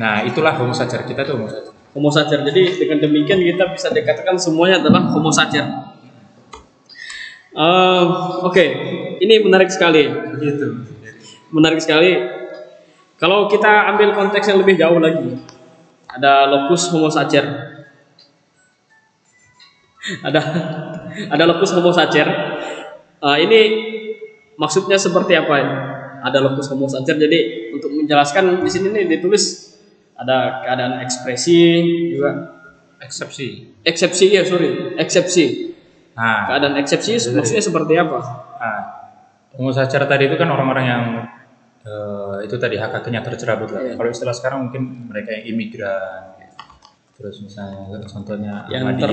Nah, itulah homo sacer kita tuh homo sacer. Homo sacer. Jadi dengan demikian kita bisa dikatakan semuanya adalah homo sacer. Eh, Oke, ini menarik sekali. Gitu. Menarik sekali. Kalau kita ambil konteks yang lebih jauh lagi, ada locus homo sacer. Ada ada locus homo sacer. Eh, ini maksudnya seperti apa? Ada locus homo sacer. Jadi untuk menjelaskan di sini nih ditulis ada keadaan ekspresi juga Eksepsi. eksepsi ya sorry eksepsi Nah, keadaan eksepsi maksudnya seperti apa Nah, homo sacer tadi itu kan orang-orang yang eh, itu tadi hak haknya tercerabut lah. Iya. Kalau istilah sekarang mungkin mereka yang imigran, terus misalnya contohnya yang ter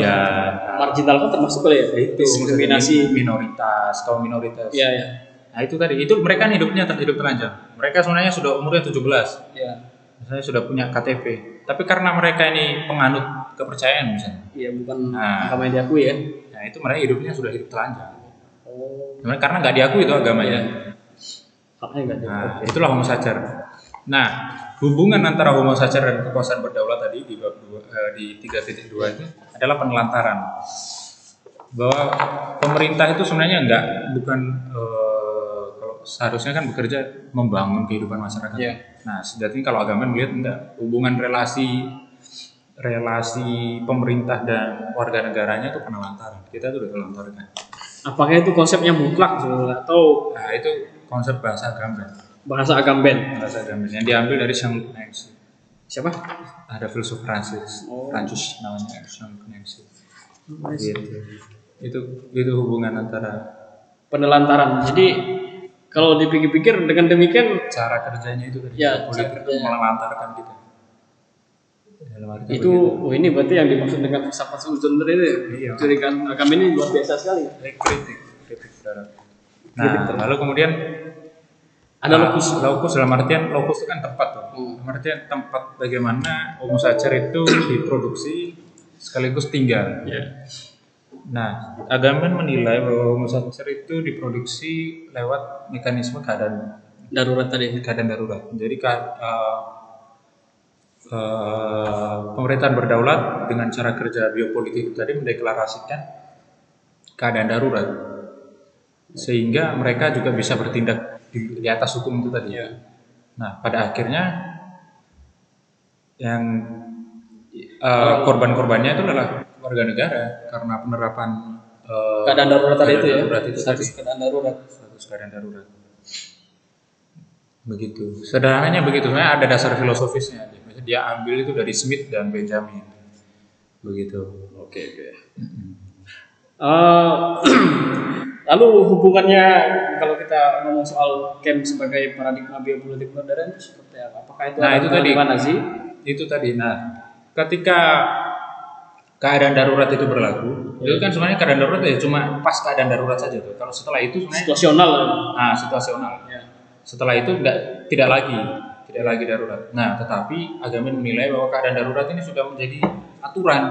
marginal kan termasuk ya itu diskriminasi minoritas, kaum minoritas. ya ya Nah itu tadi, itu mereka kan hidupnya terhidup telanjang. Mereka sebenarnya sudah umurnya 17, ya misalnya sudah punya KTP. Tapi karena mereka ini penganut kepercayaan misalnya, iya bukan Nah. agama yang diakui ya nah itu mereka hidupnya sudah hidup telanjang. oh Karena nggak diakui itu agamanya. haknya enggak ada Nah, itulah homo sacer. Nah, hubungan antara homo sacer dan kekuasaan berdaulat tadi di bab dua, eh, di 3.2 itu adalah penelantaran. Bahwa pemerintah itu sebenarnya enggak bukan eh, seharusnya kan bekerja membangun kehidupan masyarakat. Iya. Nah, sejatinya kalau agama melihat enggak hubungan relasi relasi pemerintah dan warga negaranya itu penelantaran. Kita tuh udah telantarkan. apakah itu konsepnya mutlak sebenarnya atau Nah, itu konsep bahasa agama. bahasa agamben bahasa Inggris yang diambil dari Jean-Luc Nancy. siapa Ada filsuf Prancis, Oh. Prancis namanya Jean-Luc Nancy. Gitu. Itu itu hubungan antara penelantaran jadi kalau dipikir-pikir dengan demikian cara kerjanya itu tadi Ya, politik cara kerjanya. melantarkan kita. Dalam arti itu oh ini berarti yang dimaksud dengan filsafat suzon tadi itu ya Iya. curigaan agama ini luar biasa sekali begitu. kritik, kritik terhadap. Nah, lalu kemudian ada nah, lokus lokus dalam artian lokus itu kan tempat tuh. Hmm. Dalam artian tempat bagaimana homo sacer itu diproduksi sekaligus tinggal. ya Nah, Agamben menilai bahwa homo sacer itu diproduksi lewat mekanisme keadaan darurat tadi keadaan darurat. Jadi eh, eh, pemerintahan berdaulat dengan cara kerja biopolitik tadi mendeklarasikan keadaan darurat, sehingga mereka juga bisa bertindak di, di atas hukum itu tadi. Iya. Nah, pada akhirnya yang eh, korban-korbannya itu adalah warga negara karena penerapan eh, keadaan darurat tadi itu ya darurat itu tadi status keadaan darurat status keadaan darurat. Begitu. Sederhananya begitu. Sebenarnya ada dasar filosofisnya. Dia ambil itu dari Smith dan Benjamin. Begitu. oke oke Eh, lalu hubungannya kalau kita ngomong soal Kemp sebagai paradigma biopolitik modern itu seperti apa? Apakah itu Nah, itu tadi. Itu tadi. Nah, ketika keadaan darurat itu berlaku, itu kan sebenarnya keadaan darurat ya cuma pas keadaan darurat saja tuh. Kalau setelah itu sebenarnya Situasional. nah situasional. Ya. Setelah itu enggak tidak lagi, tidak lagi darurat. Nah, tetapi agama menilai bahwa keadaan darurat ini sudah menjadi aturan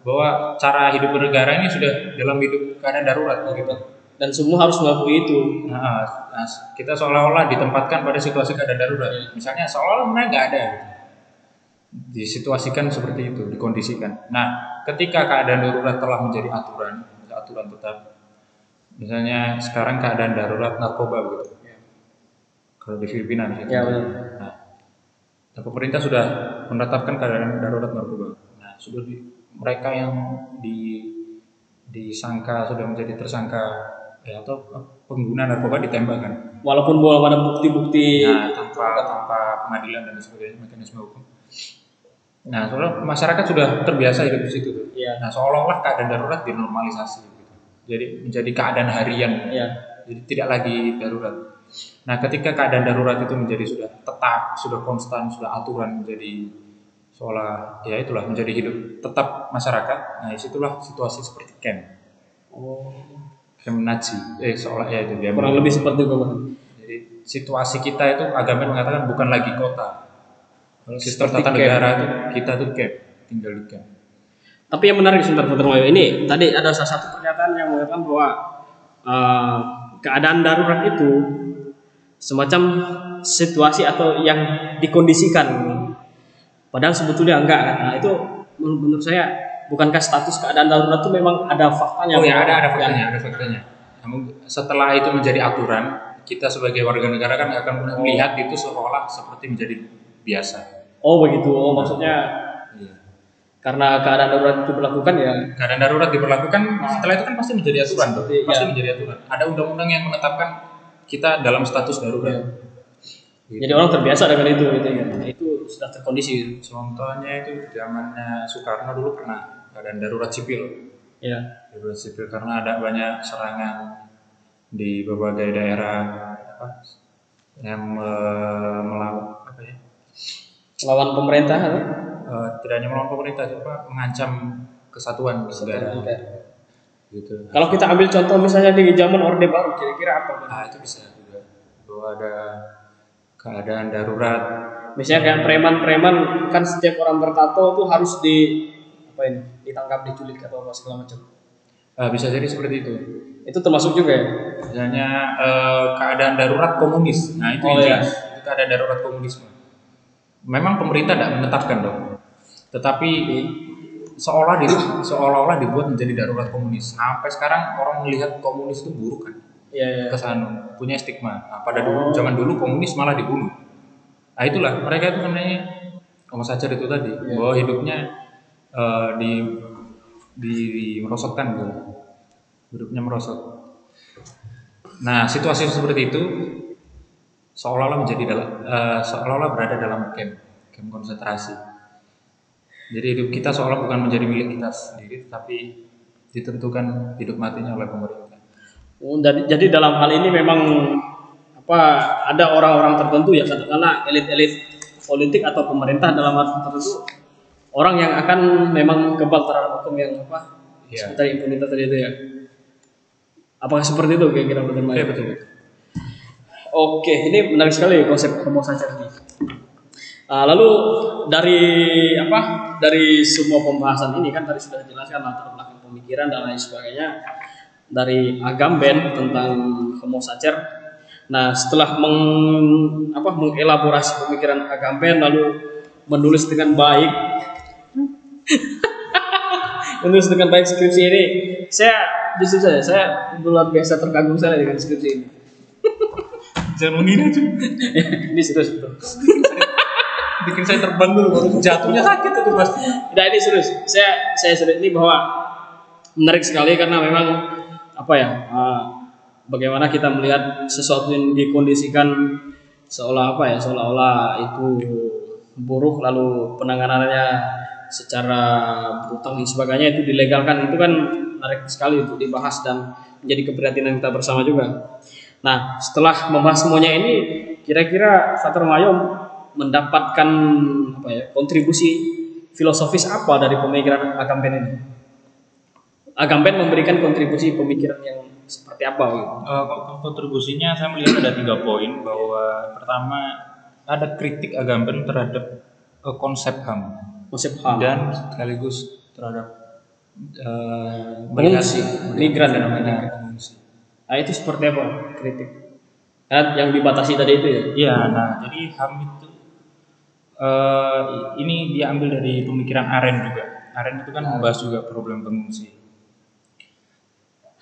bahwa cara hidup bernegara ini sudah dalam hidup keadaan darurat begitu. dan semua harus mengakui itu Nah, nah, kita seolah-olah ditempatkan pada situasi keadaan darurat. Misalnya seolah-olah sebenarnya nggak ada. gitu. Disituasikan seperti itu, dikondisikan. Nah, ketika keadaan darurat telah menjadi aturan, aturan tetap. Misalnya sekarang keadaan darurat narkoba begitu. Kalau di Filipina misalnya. Ya, benar. Nah, nah, pemerintah sudah menetapkan keadaan darurat narkoba. Nah, sudah di, mereka yang di disangka sudah menjadi tersangka ya atau pengguna narkoba ditembakkan walaupun belum ada bukti-bukti nah, tanpa tanpa pengadilan dan sebagainya mekanisme hukum nah soalnya masyarakat sudah terbiasa hidup di situ. Iya. nah seolah-olah keadaan darurat dinormalisasi gitu. jadi menjadi keadaan harian. Ya jadi tidak lagi darurat. Nah ketika keadaan darurat itu menjadi sudah tetap sudah konstan sudah aturan menjadi seolah ya itulah menjadi hidup tetap masyarakat nah di situlah situasi seperti camp. Oh. Camp Nazi. Eh seolah ya itu dia. Kurang lebih seperti itu jadi situasi kita itu agama mengatakan bukan lagi kota sistem tata negara itu kita tuh camp tinggal di Tapi yang menarik sebentar Dr. Mayo ini tadi ada salah satu pernyataan yang mengatakan bahwa eh, keadaan darurat itu semacam situasi atau yang dikondisikan. Padahal sebetulnya enggak kan. Nah, itu menurut saya bukankah status keadaan darurat itu memang ada faktanya? oh ya ada ada faktanya ada faktanya namun setelah itu menjadi aturan kita sebagai warga negara kan akan melihat itu seolah seperti menjadi biasa Oh begitu. Oh maksudnya Iya. karena keadaan darurat itu ya keadaan darurat diberlakukan setelah itu kan pasti menjadi aturan tuh Seperti, pasti menjadi aturan ada undang-undang yang menetapkan kita dalam status darurat Iya. Gitu. jadi orang terbiasa dengan itu gitu ya. Itu sudah terkondisi. contohnya itu zamannya Soekarno dulu pernah keadaan darurat sipil Ya. darurat sipil karena ada banyak serangan di berbagai daerah apa yang eh, melawan apa ya Lawan pemerintah kan? eh, tidak hanya melawan pemerintah juga mengancam kesatuan negara gitu Kalau kita ambil contoh misalnya di zaman Orde Baru, kira-kira apa? Nah itu bisa juga bahwa ada keadaan darurat Misalnya kayak preman-preman kan setiap orang bertato tuh harus di apa ini ditangkap, diculik atau apa segala macam. Eh, bisa jadi seperti itu Itu termasuk juga ya. misalnya eh, keadaan darurat komunis nah itu Oh, iya. jelas itu keadaan darurat komunisme memang pemerintah tidak menetapkan dong. Tetapi seolah di, seolah-olah dibuat menjadi darurat komunis. Sampai sekarang orang melihat komunis itu buruk kan? Iya, iya. kesan punya stigma. Nah, pada dulu zaman dulu komunis malah dibunuh. Nah itulah. Mereka itu sebenarnya Homo sacer itu tadi bahwa hidupnya eh, di di, di merosotkan gitu. Hidupnya merosot. Nah situasi seperti itu seolah-olah menjadi dalam eh, seolah-olah berada dalam camp camp konsentrasi jadi hidup kita seolah bukan menjadi milik kita sendiri tapi ditentukan hidup matinya oleh pemerintah Oh, jadi, jadi dalam hal ini memang apa ada orang-orang tertentu ya katakanlah elit-elit politik atau pemerintah dalam hal tertentu orang yang akan memang kebal terhadap hukum yang apa Iya. seperti impunitas tadi itu ya. Apakah seperti itu kira-kira betul Iya betul. Oke, ini menarik sekali konsep homo sacer ini. Ah, lalu dari apa? Dari semua pembahasan ini kan tadi sudah dijelaskan latar belakang pemikiran dan lain sebagainya dari Agamben tentang homo sacer. Nah, setelah meng, apa, mengelaborasi pemikiran Agamben lalu menulis dengan baik menulis dengan baik skripsi ini, saya justru saya saya luar biasa terkagum saya dengan skripsi ini. Jangan menghina cuy. ini serius betul. Bikin saya terbang dulu baru jatuhnya sakit itu pasti. Nah ini serius. Saya saya serius ini bahwa menarik sekali karena memang apa ya uh, bagaimana kita melihat sesuatu yang dikondisikan seolah apa ya seolah-olah itu buruk lalu penanganannya secara brutal dan sebagainya itu dilegalkan itu kan menarik sekali untuk dibahas dan menjadi keprihatinan kita bersama juga. Nah setelah membahas semuanya ini kira-kira Fatur Mayo mendapatkan apa ya kontribusi filosofis apa dari pemikiran Agamben ini? Agamben memberikan kontribusi pemikiran yang seperti apa gitu? Eh, kontribusinya saya melihat ada tiga poin bahwa pertama ada kritik Agamben terhadap eh, konsep HAM Konsep HAM. dan sekaligus terhadap eh, Pengungsi, melihat- migran dan fenomena. Nah itu seperti apa kritik? Kan yang dibatasi tadi itu ya? Iya, nah jadi HAM itu eh ini diambil dari pemikiran Arendt juga. Arendt itu kan membahas juga problem pengungsi.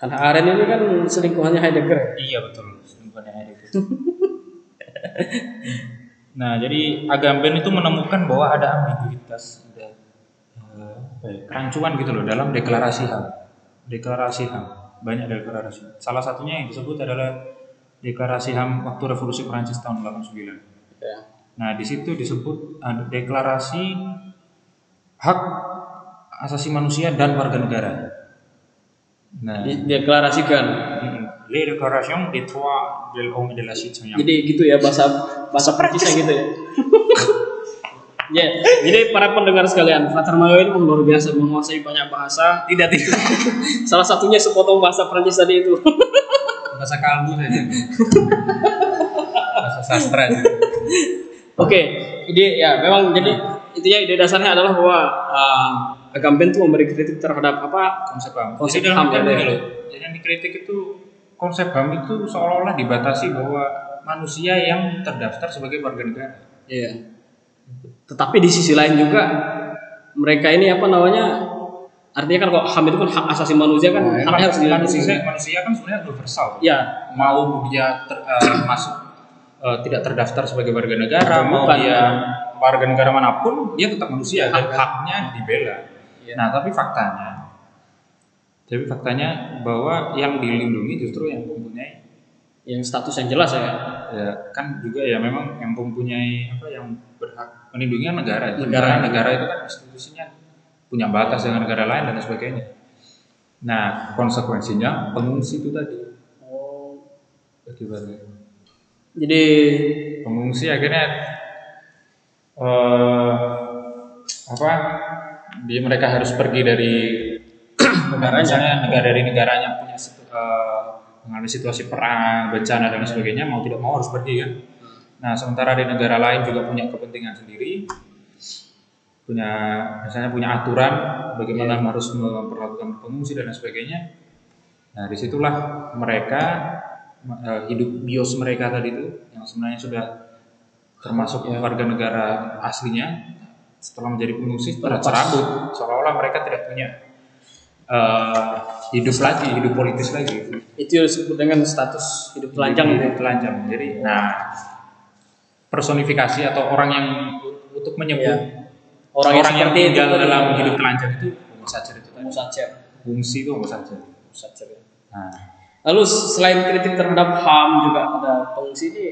Hannah Arendt ini kan selingkuhannya Heidegger. Iya betul, selingkuhannya Heidegger. nah, jadi Agamben itu menemukan bahwa ada ambiguitas, ada eh, ya, kerancuan gitu loh dalam deklarasi HAM. Deklarasi HAM, banyak deklarasi. Salah satunya yang disebut adalah deklarasi HAM waktu revolusi Prancis tahun 89. Ya. Nah, di situ disebut ada deklarasi hak asasi manusia dan warga negara. Nah, Dideklarasikan. mm, Les déclarations des droits de l'homme et de la citoyen. Jadi gitu ya bahasa bahasa Prancisnya gitu ya. Ya, jadi para pendengar sekalian, Frater Mayo ini luar biasa menguasai banyak bahasa. Tidak tidak. Salah satunya sepotong bahasa Prancis tadi itu. Bahasa kalbu saja. Bahasa sastra. Oke, ide ya memang jadi intinya ide dasarnya adalah bahwa uh, Agamben itu memberi kritik terhadap apa? Konsep HAM. Konsep Jadi HAM, ya. Jadi yang dikritik itu konsep HAM itu seolah-olah dibatasi bahwa manusia yang terdaftar sebagai warga negara. Iya. Tetapi di sisi lain juga mereka ini apa namanya? Artinya kan kok HAM itu kan hak asasi manusia kan Nah, haknya harus dilindungi. manusia, manusia kan sebenarnya universal. Ya, mau dia ter- eh, masuk eh, tidak terdaftar sebagai warga negara, mau Bukan. dia warga negara mana pun, dia tetap manusia dan haknya dibela. Iya. Nah, tapi faktanya, tapi faktanya bahwa yang dilindungi justru yang mempunyai, yang status yang jelas ya. Ya kan juga ya memang yang mempunyai apa yang berhak melindungi kan negara. Negara. Negara, negara itu kan institusinya punya batas dengan negara lain dan sebagainya. Nah, konsekuensinya pengungsi itu tadi. Oh. Bagaimana? Jadi pengungsi akhirnya eh apa dia mereka harus pergi dari Negaranya. negara dari negaranya punya eh, mengalami situasi perang bencana dan sebagainya mau tidak mau harus pergi kan? Nah sementara di negara lain juga punya kepentingan sendiri punya misalnya punya aturan bagaimana harus memperlakukan pengungsi dan sebagainya. Nah di situlah mereka eh, hidup bios mereka tadi itu yang sebenarnya sudah termasuk Ya. warga negara aslinya setelah menjadi pengungsi tercabut seolah-olah mereka tidak punya eh, hidup lagi hidup politis lagi itu yang disebut dengan status hidup telanjang hidup telanjang jadi nah personifikasi atau orang yang untuk menyebut Ya. Orang, yang, yang seperti tinggal itu dalam hidup telanjang itu homo sacer itu tadi Homo sacer. fungsi itu homo sacer Homo sacer. nah Lalu selain kritik terhadap HAM juga ada pengungsi ini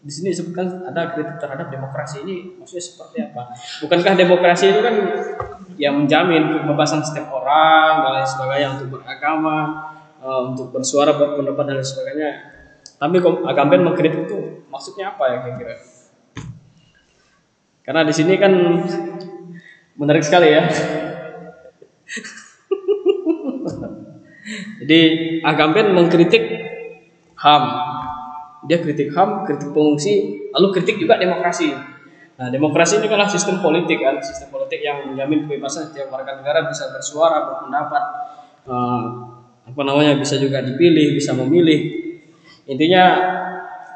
di sini disebutkan ada kritik terhadap demokrasi ini maksudnya seperti apa? Bukankah demokrasi itu kan yang menjamin kebebasan setiap orang dan lain sebagainya untuk beragama, eh, untuk bersuara, berpendapat dan lain sebagainya. Tapi Agamben mengkritik itu maksudnya apa ya kira-kira? Karena di sini kan menarik sekali ya. Jadi Agamben mengkritik HAM. Dia kritik HAM, kritik pengungsi, lalu kritik juga demokrasi. Nah, demokrasi ini adalah sistem politik kan, sistem politik yang menjamin kebebasan setiap warga negara bisa bersuara, berpendapat, eh, apa namanya bisa juga dipilih, bisa memilih. Intinya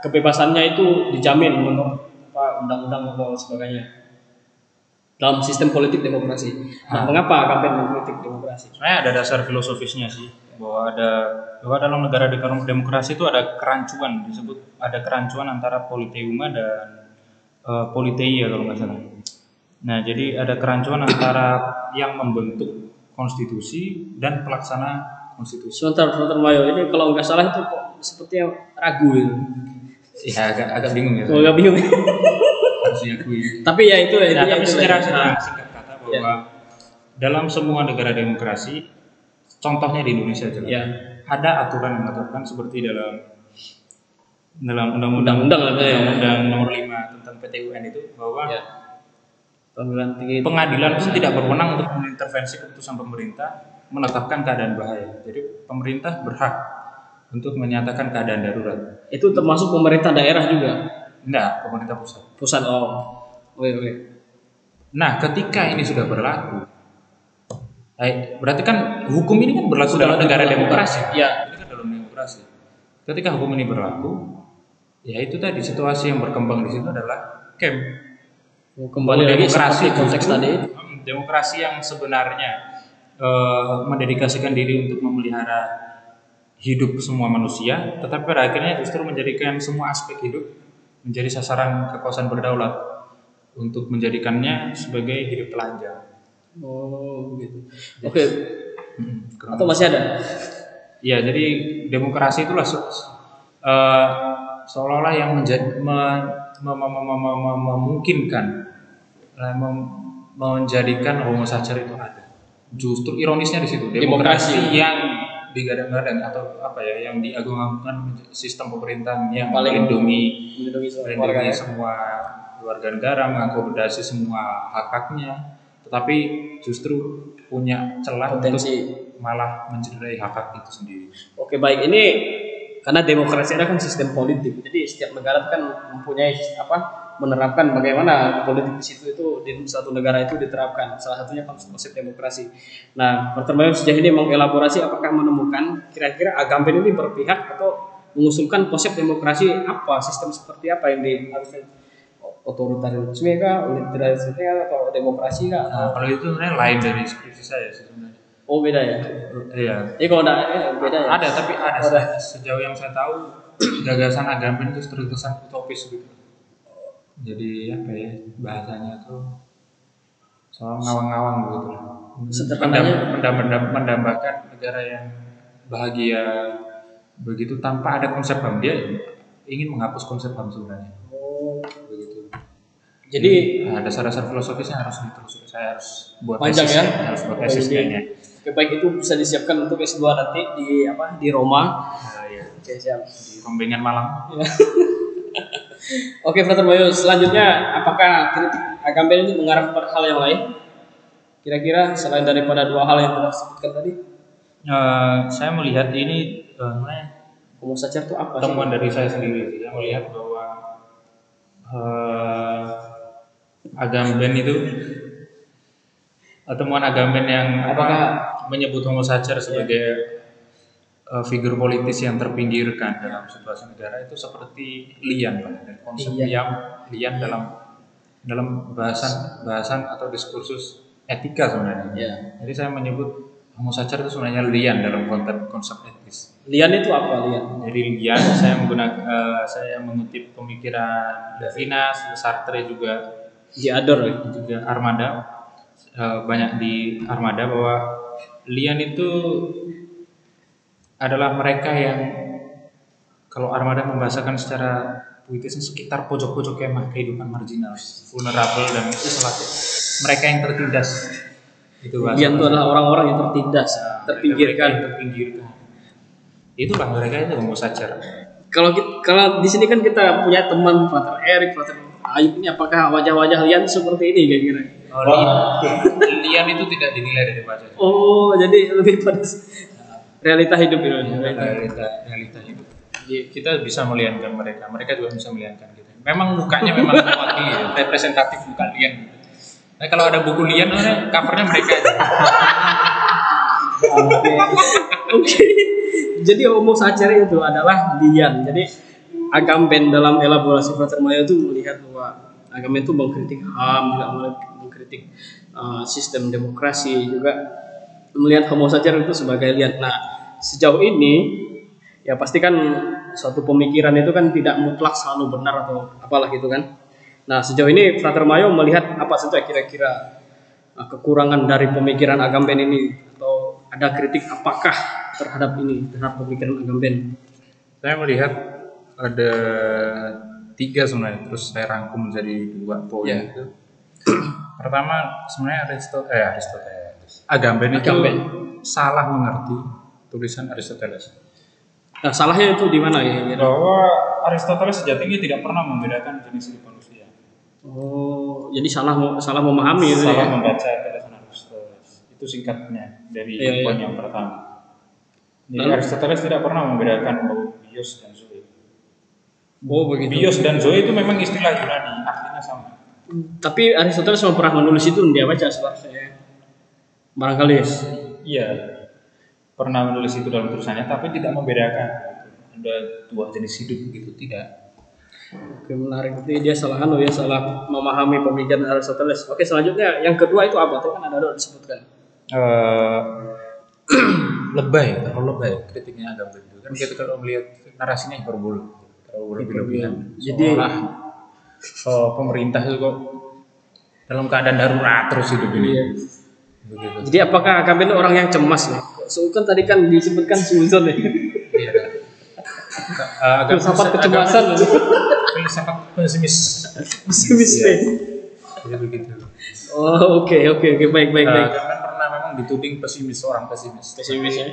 kebebasannya itu dijamin menurut apa, undang-undang atau sebagainya dalam sistem politik demokrasi. Nah, mengapa Agamben mengkritik demokrasi? sebenarnya ada dasar filosofisnya sih bahwa ada bahwa dalam negara demokrasi itu ada kerancuan disebut ada kerancuan antara politeuma dan eh, politeia kalau nggak salah. Nah jadi ada kerancuan antara yang membentuk konstitusi dan pelaksana konstitusi. Sebentar, sebentar Mayo ini kalau nggak salah itu kok sepertinya ragu. Ya agak agak bingung ya. Oh, nggak bingung. Harus diakui. tapi ya itu ya Nah, tapi secara secara singkat kata bahwa dalam semua negara demokrasi, contohnya di Indonesia juga, Ya. ada aturan yang mengatakan seperti dalam dalam undang-undang Undang-undang ya. undang nomor 5 tentang PT UN itu bahwa Ya. Pengadilan tinggi pengadilan pun tidak berwenang untuk mengintervensi keputusan pemerintah menetapkan keadaan bahaya. Jadi pemerintah berhak untuk menyatakan keadaan darurat. itu termasuk pemerintah daerah juga. Enggak, pemerintah pusat. Pusat oh. Oke, oke. Nah, ketika ini sudah berlaku, eh, berarti kan hukum ini kan berlaku Sudah dalam negara berlaku. demokrasi. Iya. Ini kan dalam demokrasi. ketika hukum ini berlaku, ya itu tadi situasi yang berkembang di situ adalah camp. Oh, kembali lagi demokrasi konteks tadi. Hmm, demokrasi yang sebenarnya eh, mendedikasikan diri untuk memelihara hidup semua manusia, tetapi pada akhirnya justru menjadikan semua aspek hidup menjadi sasaran kekuasaan berdaulat untuk menjadikannya sebagai hidup telanjang. oh gitu. Oke. Hmm, kurang atau masih ada? Iya, jadi demokrasi itulah eh, seolah-olah yang menjadi me- me- me- me- me- me- memungkinkan eh, mem- menjadikan homo sacer itu ada. Justru ironisnya di situ demokrasi, Demokrasi. yang digadang-gadang atau apa ya yang diagung-agungkan sistem pemerintahan yang Paling melindungi melindungi semua melindungi ya. semua warga negara mengakomodasi semua hak-haknya tetapi justru punya celah Potensi. untuk malah mencederai hak-hak itu sendiri. Oke baik ini karena demokrasi ada kan sistem politik jadi setiap negara kan mempunyai apa menerapkan bagaimana politik di situ itu di satu negara itu diterapkan salah satunya konsep demokrasi. Nah. Bayu sejauh ini mengelaborasi apakah menemukan kira-kira Agamben ini berpihak atau mengusulkan konsep demokrasi apa sistem seperti apa yang di otoritarisme kah, kah, atau demokrasi kah? Nah, kalau itu sebenarnya lain dari skripsi saya sebenarnya. Oh beda ya? Iya. Jadi kalau ada eh, beda ya? Ada tapi ada. Ada. Sejauh yang saya tahu gagasan Agamben itu terkesan utopis gitu. Jadi apa ya bahasanya tuh soal ngawang-ngawang gitu. Sederhananya- Mendam- mendam- mendambakan negara yang bahagia begitu tanpa ada konsep HAM dia ingin menghapus konsep HAM sebenarnya. Oh, Begitu. jadi Nah, dasar-dasar filosofisnya harus ditelusuri. Saya harus buat Panjang ya? harus buat tesis jadi- kayaknya. Oke, baik itu bisa disiapkan untuk S2 nanti di apa di Roma. Nah, ya. Oke, siap. Di Rombengan Malang. Oke, Frater Bayu, selanjutnya apakah kritik Agamben ini mengarah kepada hal yang lain? Kira-kira selain daripada dua hal yang telah disebutkan tadi, Eh, saya melihat ini sebenarnya homo sacer itu apa sih? temuan dari saya sendiri. Saya melihat bahwa eh, Agamben itu temuan Agamben yang apa, Apakah- menyebut Homo sacer sebagai eh, figur politis yang terpinggirkan dalam situasi negara itu seperti lian Pak. Dan konsep Iya. lian lian dalam dalam bahasan bahasan atau diskursus etika sebenarnya. Ya. Jadi saya menyebut Homo sacer itu sebenarnya lian dalam konsep konsep etis. Lian itu apa, Lian? Dari lian saya menggunakan eh, saya mengutip pemikiran Levinas, Sartre juga ya? juga Armada eh, banyak di Armada bahwa lian itu adalah mereka yang kalau Armada membahasakan secara puitisnya sekitar pojok-pojok kemah kehidupan marginal, vulnerable dan isolated. Mereka yang tertindas. Itu bahasa- Lian itu adalah orang-orang yang tertindas, mereka terpinggirkan. yang terpinggirkan. Itulah mereka itu homo sacer. Kalau kita- kalau di sini kan kita punya teman Frater Erik, Frater Ayub ini apakah wajah-wajah Lian seperti ini kira-kira? Oh, lian, lian itu tidak dinilai dari wajahnya. Oh, jadi lebih pada realita hidup itu. Realita. realita realita hidup. Jadi kita bisa melihatkan mereka, mereka juga bisa melihatkan kita. Memang mukanya memang mewakili, ya, representatif muka lian. Nah, kalau ada buku lian, covernya mereka aja. Oke. Oke. Jadi homo sacer itu adalah lian. Jadi Agamben dalam elaborasi Frater Mayo itu melihat bahwa Agamben itu mengkritik HAM, juga mengkritik uh, sistem demokrasi, juga melihat homo sacer itu sebagai lian. Nah, sejauh ini ya pasti kan suatu pemikiran itu kan tidak mutlak selalu benar atau apalah gitu kan. Nah, sejauh ini Frater Mayo melihat apa saja kira-kira uh, kekurangan dari pemikiran Agamben ini atau ada kritik apakah terhadap ini terhadap pemikiran Agamben? Saya melihat ada tiga sebenarnya, terus saya rangkum menjadi dua poin Ya. itu. Pertama, sebenarnya Aristoteles, eh Aristoteles, Agamben itu Agamben. salah mengerti tulisan Aristoteles. Nah, salahnya itu di mana ya? Bahwa Aristoteles sejatinya tidak pernah membedakan jenis hidup manusia. Oh, jadi salah salah memahami itu salah ya? membaca tulisan Aristoteles. Itu singkatnya dari Iya, poin iya. yang pertama. Jadi Lalu? Aristoteles tidak pernah membedakan bahwa bios dan zoe. Oh, begitu. Bios dan zoe itu memang istilah Yunani, artinya sama. Tapi Aristoteles memang pernah menulis itu dia baca sebenarnya. Barangkali. Iya, pernah menulis itu dalam tulisannya, tapi tidak membedakan. ada dua jenis hidup gitu tidak Oke menarik itu dia salah anu ya salah memahami pemikiran Aristoteles. Oke selanjutnya yang kedua itu apa? Tadi kan ada disebutkan. Eh, lebay terlalu lebay kritiknya agak begitu kan kita kalau melihat narasinya hiperbol terlalu berlebihan Jadi- oh, pemerintah itu kok dalam keadaan darurat terus hidup ini Iya. begitu Jadi apakah Agamben itu orang yang cemas ya? So kan tadi kan disebutkan suzon ya. Iya. Agak Filsafat kecemasan. filsafat pesimis Pesimis Iya. ya. jadi begitu Oh oke oke oke baik baik Eh, baik. kan pernah memang dituding pesimis orang pesimis Pesimis ya.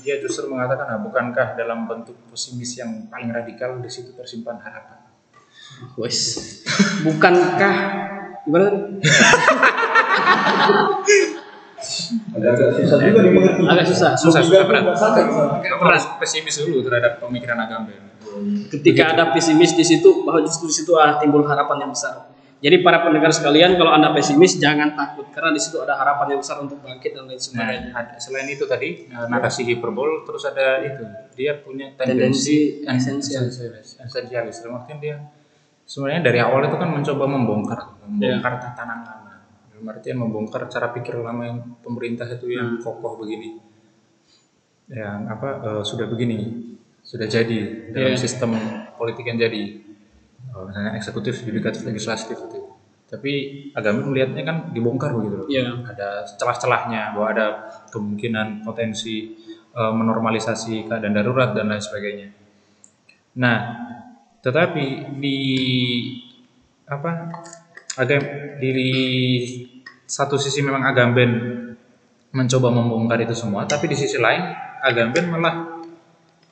dia justru mengatakan nah, bukankah dalam bentuk pesimis yang paling radikal di situ tersimpan harapan Wes. Bukankah gimana tadi? Agak susah juga dimengerti. Agak susah. susah susah berat pernah pesimis dulu terhadap pemikiran Agamben Ketika ada pesimis di situ, bahwa justru di situ ada timbul harapan yang besar. Jadi para pendengar sekalian, kalau anda pesimis jangan takut karena di situ ada harapan yang besar untuk bangkit dan lain Nah, sebagainya. ada- selain itu tadi eh, narasi hiperbol, terus ada itu dia punya Tendensi tendensi esensial. esensialis. Esensialis. Artian dia sebenarnya dari awal itu kan mencoba membongkar, membongkar tatanan lama. Dalam artian membongkar cara pikir lama yang pemerintah itu yang kokoh begini, yang apa eh, sudah begini, sudah jadi dalam Iya. sistem politik yang jadi. Oh, misalnya eksekutif, yudikatif, legislatif itu. Tapi agama melihatnya kan dibongkar begitu loh Iya. ada celah-celahnya bahwa ada kemungkinan potensi eh, menormalisasi keadaan darurat dan lain sebagainya. Nah, tetapi di apa agam di satu sisi memang Agamben mencoba membongkar itu semua, tapi di sisi lain Agamben malah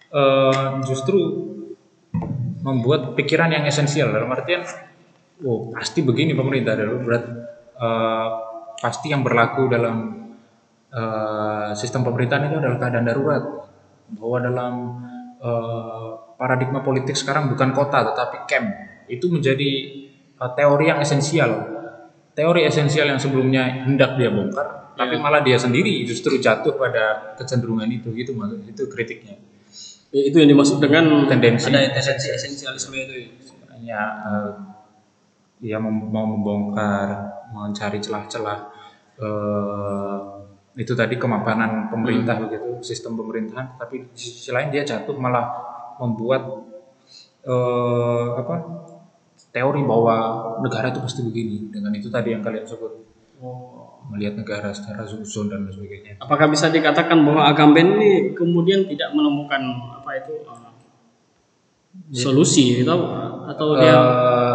eh, justru membuat pikiran yang esensial. Dalam artian oh pasti begini pemerintah. Darurat eh, pasti yang berlaku dalam eh, sistem pemerintahan itu adalah keadaan darurat. Bahwa dalam eh, paradigma politik sekarang bukan kota tetapi camp itu menjadi eh, teori yang esensial teori esensial yang sebelumnya hendak dia bongkar tapi malah dia sendiri justru jatuh pada kecenderungan itu gitu maksud itu kritiknya Ya, itu yang dimaksud dengan Tendensi. ada tendensi esensialisme itu. ya. sebenarnya dia mem- mau membongkar mencari celah-celah eh, itu tadi kemapanan pemerintah begitu sistem pemerintahan tapi di sisi lain dia jatuh malah membuat eh, apa teori bahwa negara itu pasti begini. Dengan itu tadi yang kalian sebut. Melihat negara secara zon dan sebagainya. Apakah bisa dikatakan bahwa Agamben ini kemudian tidak menemukan apa itu uh, solusi gitu atau dia Eh,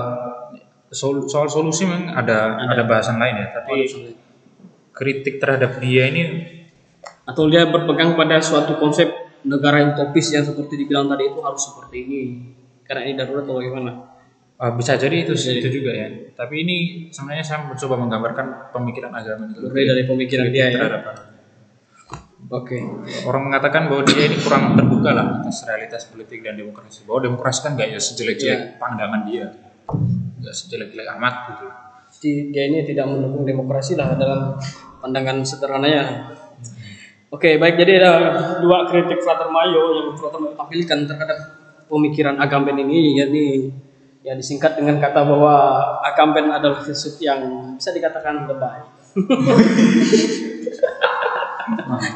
sol- soal solusi memang ada ada. bahasan lain ya. Tapi kritik terhadap dia ini atau dia berpegang pada suatu konsep negara utopis yang seperti dibilang tadi itu harus seperti ini. Karena ini darurat atau bagaimana? uh, bisa jadi itu itu juga ya. Tapi ini sebenarnya saya mencoba menggambarkan pemikiran agama itu Berbeda dari pemikiran dia ya. Oke. orang mengatakan bahwa dia ini kurang terbuka lah atas realitas politik dan demokrasi. Bahwa demokrasi kan nggak ya sejelek-jelek pandangan dia. Nggak sejelek-jelek amat gitu. Jadi dia ini tidak mendukung demokrasi lah dalam pandangan sederhananya. Oke, baik. Jadi ada dua kritik Frater Mayo yang Frater Mayo tampilkan terhadap pemikiran Agamben ini, yakni ya disingkat dengan kata bahwa Agamben adalah filsuf yang bisa dikatakan lebay.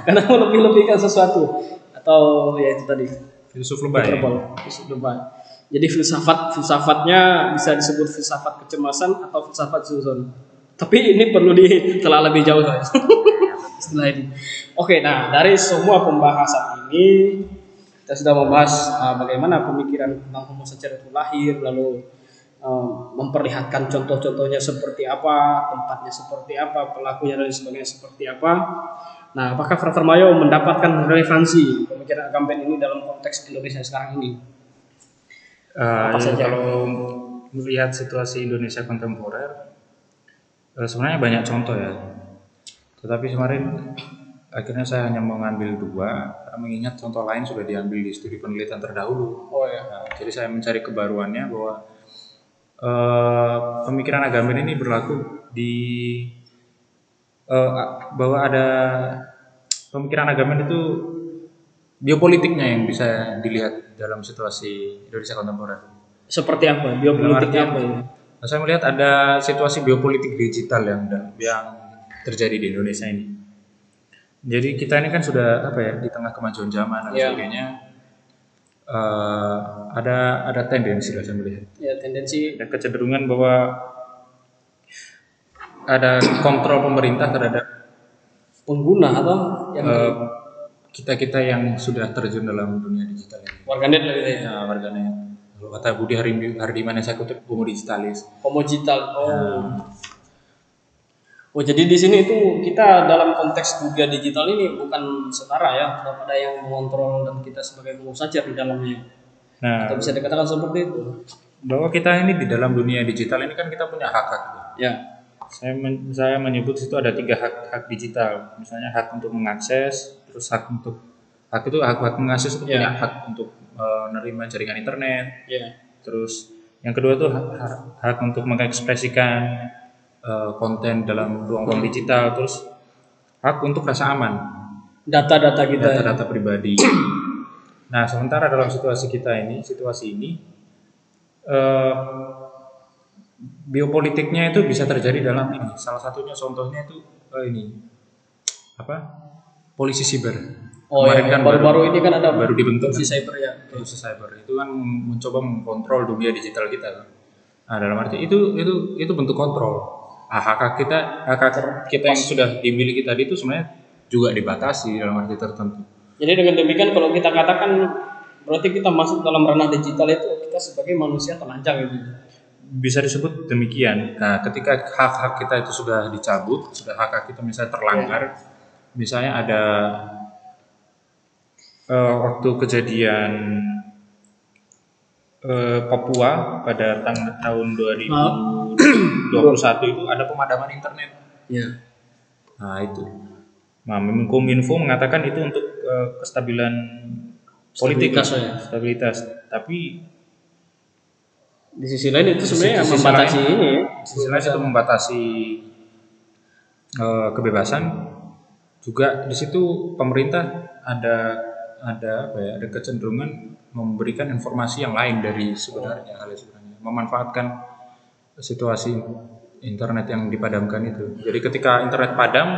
Karena melebih-lebihkan sesuatu atau ya itu tadi filsuf lebay filsuf lebay. Jadi filsafat filsafatnya bisa disebut filsafat kecemasan atau filsafat suzon. Tapi ini perlu ditelah lebih jauh guys. Istilah ini. Oke, nah dari semua pembahasan ini kita sudah membahas uh, bagaimana pemikiran tentang homo secara itu lahir, lalu uh, memperlihatkan contoh-contohnya seperti apa, tempatnya seperti apa, pelakunya dan sebagainya seperti apa. Nah, apakah Frater Mayo mendapatkan relevansi pemikiran Agamben ini dalam konteks Indonesia sekarang ini? Eh, Apa saja? Kalau melihat situasi Indonesia kontemporer, eh, sebenarnya banyak contoh ya. Tetapi kemarin akhirnya saya hanya mengambil dua, mengingat contoh lain sudah diambil di studi penelitian terdahulu. Oh ya. Nah, jadi saya mencari kebaruannya bahwa eh, pemikiran agama ini berlaku di eh, bahwa ada pemikiran agama itu biopolitiknya yang bisa dilihat dalam situasi Indonesia kontemporer. Seperti apa? Biopolitiknya apa? Nah, saya melihat ada situasi biopolitik digital yang yang terjadi di Indonesia ini. Jadi kita ini kan sudah apa ya di tengah kemajuan zaman dan Iya. sebagainya. eh, ada ada tendensi lah saya melihat. Ya tendensi Ada kecenderungan bahwa ada kontrol pemerintah terhadap pengguna atau yang eh, kita-kita yang sudah terjun dalam dunia digital ini. warganet lah ya. Ya, warganet. Kalau kata Budi Hardi- Hardiman yang saya kutip homo digitalis. Homo digital. Oh. Oh jadi di sini itu kita dalam konteks dunia digital ini bukan setara ya, tetap ada yang mengontrol dan kita sebagai saja di dalamnya. Nah, Atau bisa dikatakan seperti itu. bahwa kita ini di dalam dunia digital ini kan kita punya hak-hak. Ya. Saya men- saya menyebut situ ada tiga hak hak digital. Misalnya hak untuk mengakses, terus hak untuk hak itu hak hak mengakses itu Ya. punya hak untuk eh, menerima jaringan internet. Ya. Terus yang kedua tuh hak, hak, hak untuk mengekspresikan eh, konten dalam ruang-ruang digital. Terus hak untuk rasa aman, Data-data kita. data-data pribadi. Nah, sementara dalam situasi kita ini, situasi ini, eh, biopolitiknya itu bisa terjadi dalam ini. Salah satunya contohnya itu eh, ini apa? Polisi siber. Oh ya, Kemarin kan baru-baru ini kan ada baru dibentuk polisi kan? cyber ya. Polisi cyber itu kan mencoba mengkontrol dunia digital kita. kan. Nah, dalam arti itu itu itu bentuk kontrol. Hak kita hak kita yang sudah dimiliki tadi itu sebenarnya juga dibatasi dalam arti tertentu. Jadi dengan demikian kalau kita katakan berarti kita masuk dalam ranah digital itu kita sebagai manusia telanjang gitu. bisa disebut demikian. Nah, ketika hak-hak kita itu sudah dicabut, sudah hak-hak kita misalnya terlanggar, misalnya ada eh, waktu kejadian eh, Papua pada tahun 2021 itu ada pemadaman internet. Ya. Nah, itu. Nah, Kominfo mengatakan itu untuk eh, kestabilan politik, Stabilitas, ya. stabilitas. Tapi Di sisi lain itu sebenarnya sisi membatasi lain- ini ya. sisi lain itu membatasi eh, kebebasan juga di situ pemerintah ada ada apa ya ada kecenderungan memberikan informasi yang lain dari sebenarnya hal yang sebenarnya memanfaatkan situasi internet yang dipadamkan itu jadi ketika internet padam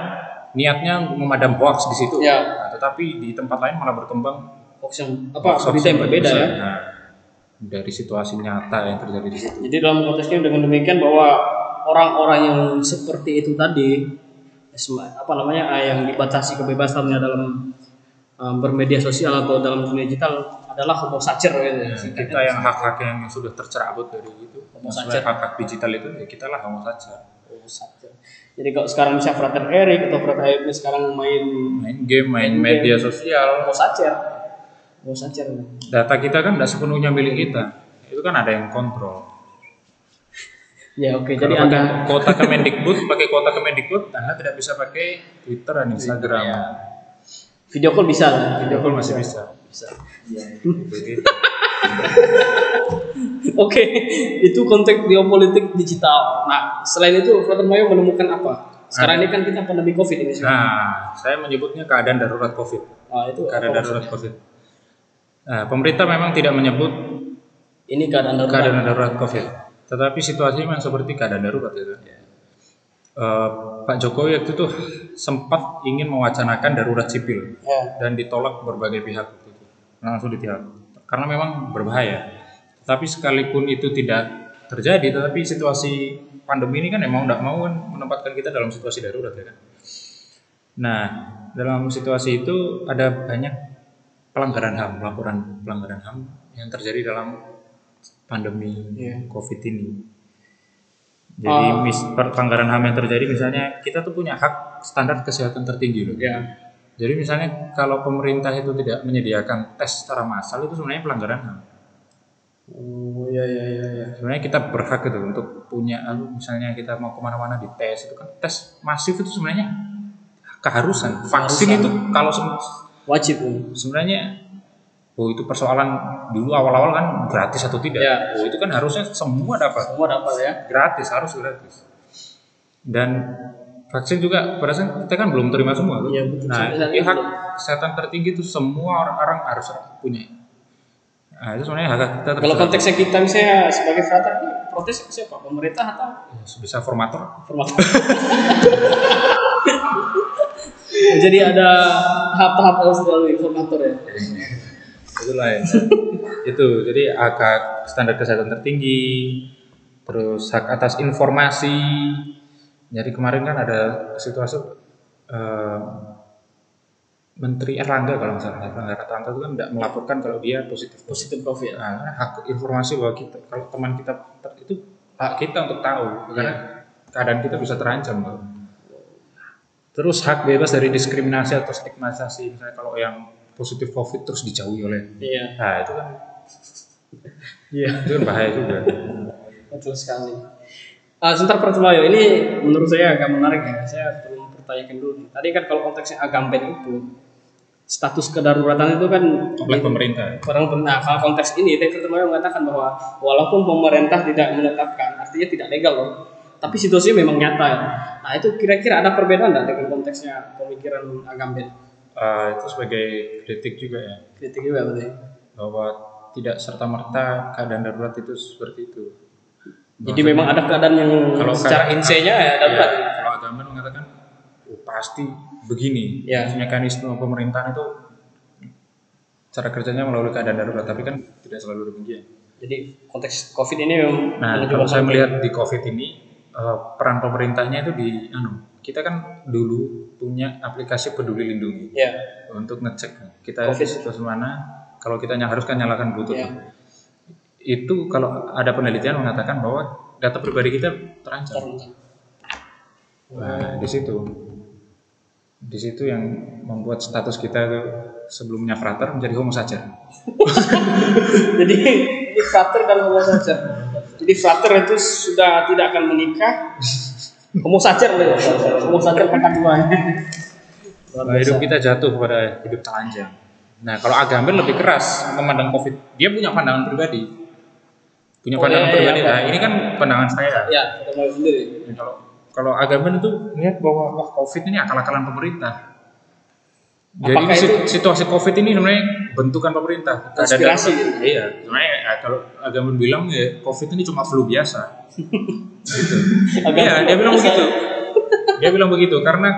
niatnya memadam hoax di situ Ya. Nah, tetapi di tempat lain malah berkembang Hoax yang apa hoax berita yang berbeda ya. Nah, dari situasi nyata yang terjadi di situ Jadi dalam konteksnya dengan demikian bahwa orang-orang yang seperti itu tadi apa namanya yang dibatasi kebebasannya dalam eh, bermedia sosial atau dalam dunia digital adalah homo sacer gitu ya. Kita yang hak-hak yang sudah tercerabut dari itu, Homo sacer. hak-hak digital itu ya kita lah homo sacer. Homo sacer. Jadi kalau sekarang misalnya Frater Eric atau Frater Eric sekarang main Main game, main Main media sosial, homo sacer. Homo sacer. data kita kan tidak sepenuhnya milik kita. Itu kan ada yang kontrol. Ya oke, Jadi jadi Anda kuota Kemendikbud, pakai kuota Kemendikbud, Anda tidak bisa pakai Twitter dan Instagram. ya. video call bisa lah. Video call masih bisa. Bisa. Begitu. Oke, itu konteks geopolitik digital. Nah, selain itu, Frater Mayo menemukan apa? Sekarang ini kan kita pandemi COVID ini. sekarang. Nah, saya menyebutnya keadaan darurat COVID. Nah, itu Keadaan apa darurat COVID. Nah, pemerintah memang tidak menyebut? Ini keadaan darurat. keadaan darurat COVID. Tetapi situasinya memang seperti keadaan darurat gitu. Eh, Pak Jokowi waktu itu sempat ingin mewacanakan darurat sipil Ya. dan ditolak berbagai pihak itu. Langsung ditolak karena memang berbahaya. Tapi sekalipun itu tidak terjadi, tetapi situasi pandemi ini kan emang tidak mau kan menempatkan kita dalam situasi darurat ya kan. Nah, dalam situasi itu ada banyak pelanggaran HAM, laporan pelanggaran HAM yang terjadi dalam pandemi Iya. COVID ini. Jadi Oh. mis, pelanggaran HAM yang terjadi misalnya kita tuh punya hak standar kesehatan tertinggi loh. Ya. Jadi misalnya kalau pemerintah itu tidak menyediakan tes secara massal itu sebenarnya pelanggaran HAM. Oh, ya ya ya ya. Sebenarnya kita berhak gitu untuk punya anu, misalnya kita mau ke mana-mana di tes itu kan tes masif itu sebenarnya keharusan. Vaksin itu kalau Wajib. sebenarnya oh itu persoalan dulu awal-awal kan gratis atau tidak. Ya. Oh itu kan harusnya semua dapat Semua dapat ya. gratis harus gratis dan vaksin juga pada saat kita kan belum terima semua tuh. Iya, betul. Nah, Sampai saat ini hak kesehatan tertinggi itu semua orang, orang harus punya. Nah, itu sebenarnya hak kita. Kalau konteksnya kita misalnya sebagai frater ini protes siapa? Pemerintah atau bisa formator. formator? Jadi ada tahap-tahap harus dilalui formator ya. Itulah ya. itu. Jadi hak standar kesehatan tertinggi, terus hak atas informasi. Jadi kemarin kan ada situasi eh, Menteri Erlangga kalau nggak salah Erlangga Erlangga itu kan tidak melaporkan kalau dia positif Positif COVID. Nah, karena hak informasi bahwa kita kalau teman kita itu hak kita untuk tahu karena keadaan kita bisa terancam loh. Terus hak bebas dari diskriminasi atau stigmatisasi misalnya kalau yang positif covid terus dijauhi oleh Iya. nah itu kan Iya. itu kan bahaya juga. Betul sekali. Ah, sebentar Pratulayo, ini menurut saya agak menarik ya. Saya perlu mempertanyakan dulu. Tadi kan kalau konteksnya Agamben itu status kedaruratan itu kan Oleh pemerintah. orang pernah kalau konteks ini David Temayo mengatakan bahwa walaupun pemerintah tidak menetapkan artinya tidak legal loh tapi situasinya memang nyata ya. nah itu kira-kira ada perbedaan nggak dengan konteksnya pemikiran Agamben Eh, itu sebagai kritik juga ya kritik juga berarti bahwa tidak serta merta keadaan darurat itu seperti itu. Jadi memang ada keadaan yang Kalau secara keadaan- insenya ya darurat Ya, kalau agama mengatakan oh, pasti begini. Ya. Mekanisme pemerintahan itu cara kerjanya melalui keadaan darurat, tapi kan tidak selalu demikian. jadi konteks COVID ini memang Nah, kalau saya melihat di COVID ini eh, peran pemerintahnya itu di anu, kita kan dulu punya aplikasi Peduli Lindungi ya untuk ngecek kita COVID. di situasi mana. Kalau kita harus kan nyalakan Bluetooth. Ya. Itu kalau ada penelitian mengatakan bahwa data pribadi kita terancam. Nah, di situ. Di situ yang membuat status kita itu sebelumnya frater menjadi homo saja. jadi ini frater dan homo sacer jadi frater itu sudah tidak akan menikah homo loh ya homo sacer kata dua Nah, hidup kita jatuh kepada hidup telanjang. Nah, kalau Agamben lebih keras memandang COVID. Dia punya pandangan pribadi. Punya Oh, pandangan iya, iya, pribadi. iya. Nah, ini kan pandangan saya. ya sendiri Nah, Kalau kalau Agamben itu melihat bahwa wah COVID ini akal-akalan pemerintah. Jadi Apakah ini itu- sit- situasi COVID ini sebenarnya bentukan pemerintah. Konspirasi darurat. gitu? Iya, sebenarnya ya, kalau Agamben bilang ya COVID ini cuma flu biasa. gitu. Iya, dia bilang begitu. Dia bilang begitu karena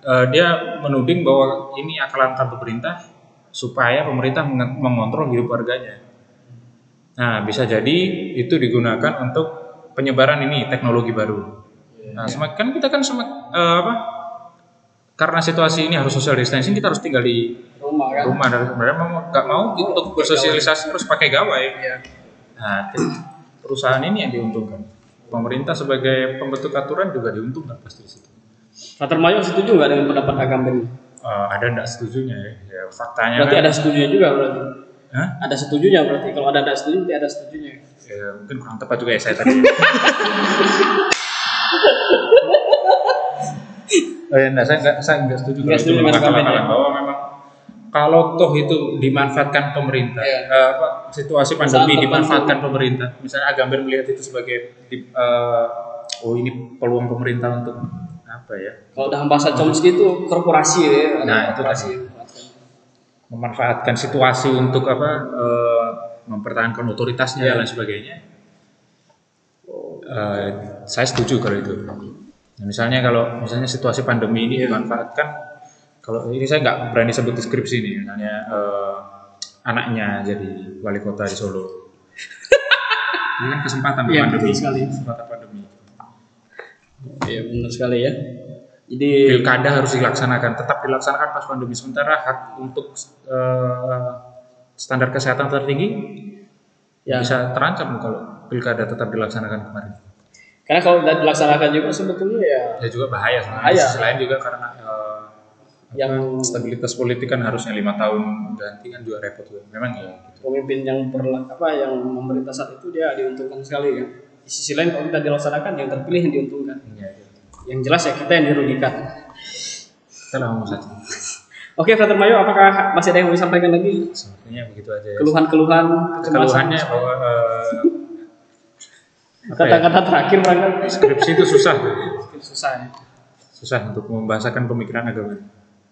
eh, dia menuding bahwa ini akal-akalan pemerintah supaya pemerintah mengontrol hidup warganya. Nah, bisa jadi itu digunakan untuk penyebaran ini teknologi baru. Nah, semakin kan kita kan semak, eh, apa? Karena situasi ini harus social distancing, kita harus tinggal di rumah kan rumah dan sebenarnya mau nggak mau untuk bersosialisasi terus pakai gawai. Iya. Nah, perusahaan ini yang diuntungkan. Pemerintah sebagai pembentuk aturan juga diuntungkan pasti di situ. Frater Mayo setuju nggak dengan pendapat Agamben ini? Eh, ada enggak setujunya ya? Ya, faktanya berarti kan, ada setujunya juga berarti Hah? ada setujunya berarti kalau ada tidak setuju berarti ada setujunya Ya, mungkin kurang tepat juga ya saya tadi. oh ya, enggak, saya enggak, saya enggak setuju Enggak kalau itu setuju dengan ya? bahwa memang kalau toh itu dimanfaatkan pemerintah, eh, apa, situasi pandemi dimanfaatkan pemerintah, misalnya Agamben melihat itu sebagai di- eh, oh ini peluang pemerintah untuk apa ya? kalau dalam bahasa Chomsky itu korporasi ya ada Nah, itu korporasi memanfaatkan situasi untuk apa eh, mempertahankan otoritasnya Iya. dan lain sebagainya. Eh, saya setuju kalau itu. Nah, misalnya kalau misalnya situasi pandemi ini dimanfaatkan, kalau ini saya nggak berani sebut deskripsi ini, misalnya eh, anaknya jadi wali kota di Solo. ini kan kesempatan Iya, pandemi, sekali. kesempatan pandemi. iya benar sekali ya jadi pilkada harus dilaksanakan, tetap dilaksanakan pas pandemi. Sementara hak untuk eh, standar kesehatan tertinggi Ya. bisa terancam kalau pilkada tetap dilaksanakan kemarin. karena kalau tidak dilaksanakan juga sebetulnya ya Ya juga bahaya. Bahaya. Di sisi lain juga karena eh, yang stabilitas politik kan harusnya lima tahun ganti kan juga repot juga. Memang ya. Gitu. pemimpin yang berla- apa yang memerintah saat itu dia diuntungkan sekali kan di sisi lain kalau tidak dilaksanakan yang terpilih yang diuntungkan Ya, ya. Yang jelas ya kita yang dirugikan Kita ngomong saja. oke Frater Mayo apakah masih ada yang mau disampaikan lagi Sepertinya begitu aja ya. keluhan-keluhan Keluhannya bahwa eh, ya, kata-kata terakhir barangkali skripsi itu susah. susah ya susah untuk membahasakan pemikiran agama.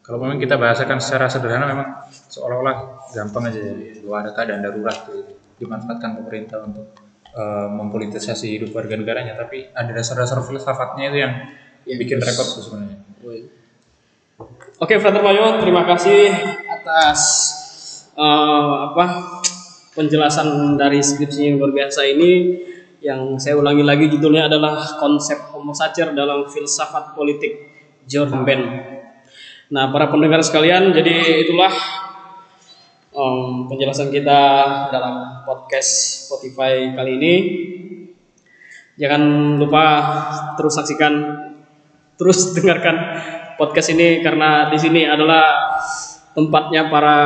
Kalau memang kita bahasakan secara sederhana memang seolah-olah gampang aja ya. Bahwa ada keadaan darurat tuh, dimanfaatkan pemerintah untuk eh, mempolitisasi hidup warga negaranya. Tapi ada dasar-dasar filsafatnya itu yang bikin repot tuh sebenarnya. Oke, Frater Mayo, terima kasih atas eh, apa penjelasan dari skripsi yang luar biasa ini. Yang saya ulangi lagi judulnya adalah konsep Homo Sacer dalam filsafat politik George Ben. Nah, para pendengar sekalian, jadi itulah em, penjelasan kita dalam podcast Spotify kali ini. Jangan lupa terus saksikan terus dengarkan podcast ini karena di sini adalah tempatnya para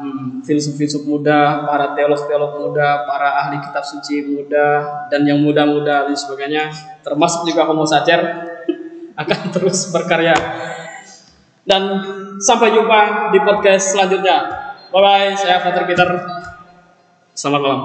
hmm, filsuf-filsuf muda, para teolog-teolog muda, para ahli kitab suci muda dan yang muda-muda dan sebagainya, termasuk juga Homo Sacer akan terus berkarya. Dan sampai jumpa di podcast selanjutnya. Bye bye, saya Frater Peter. Selamat malam.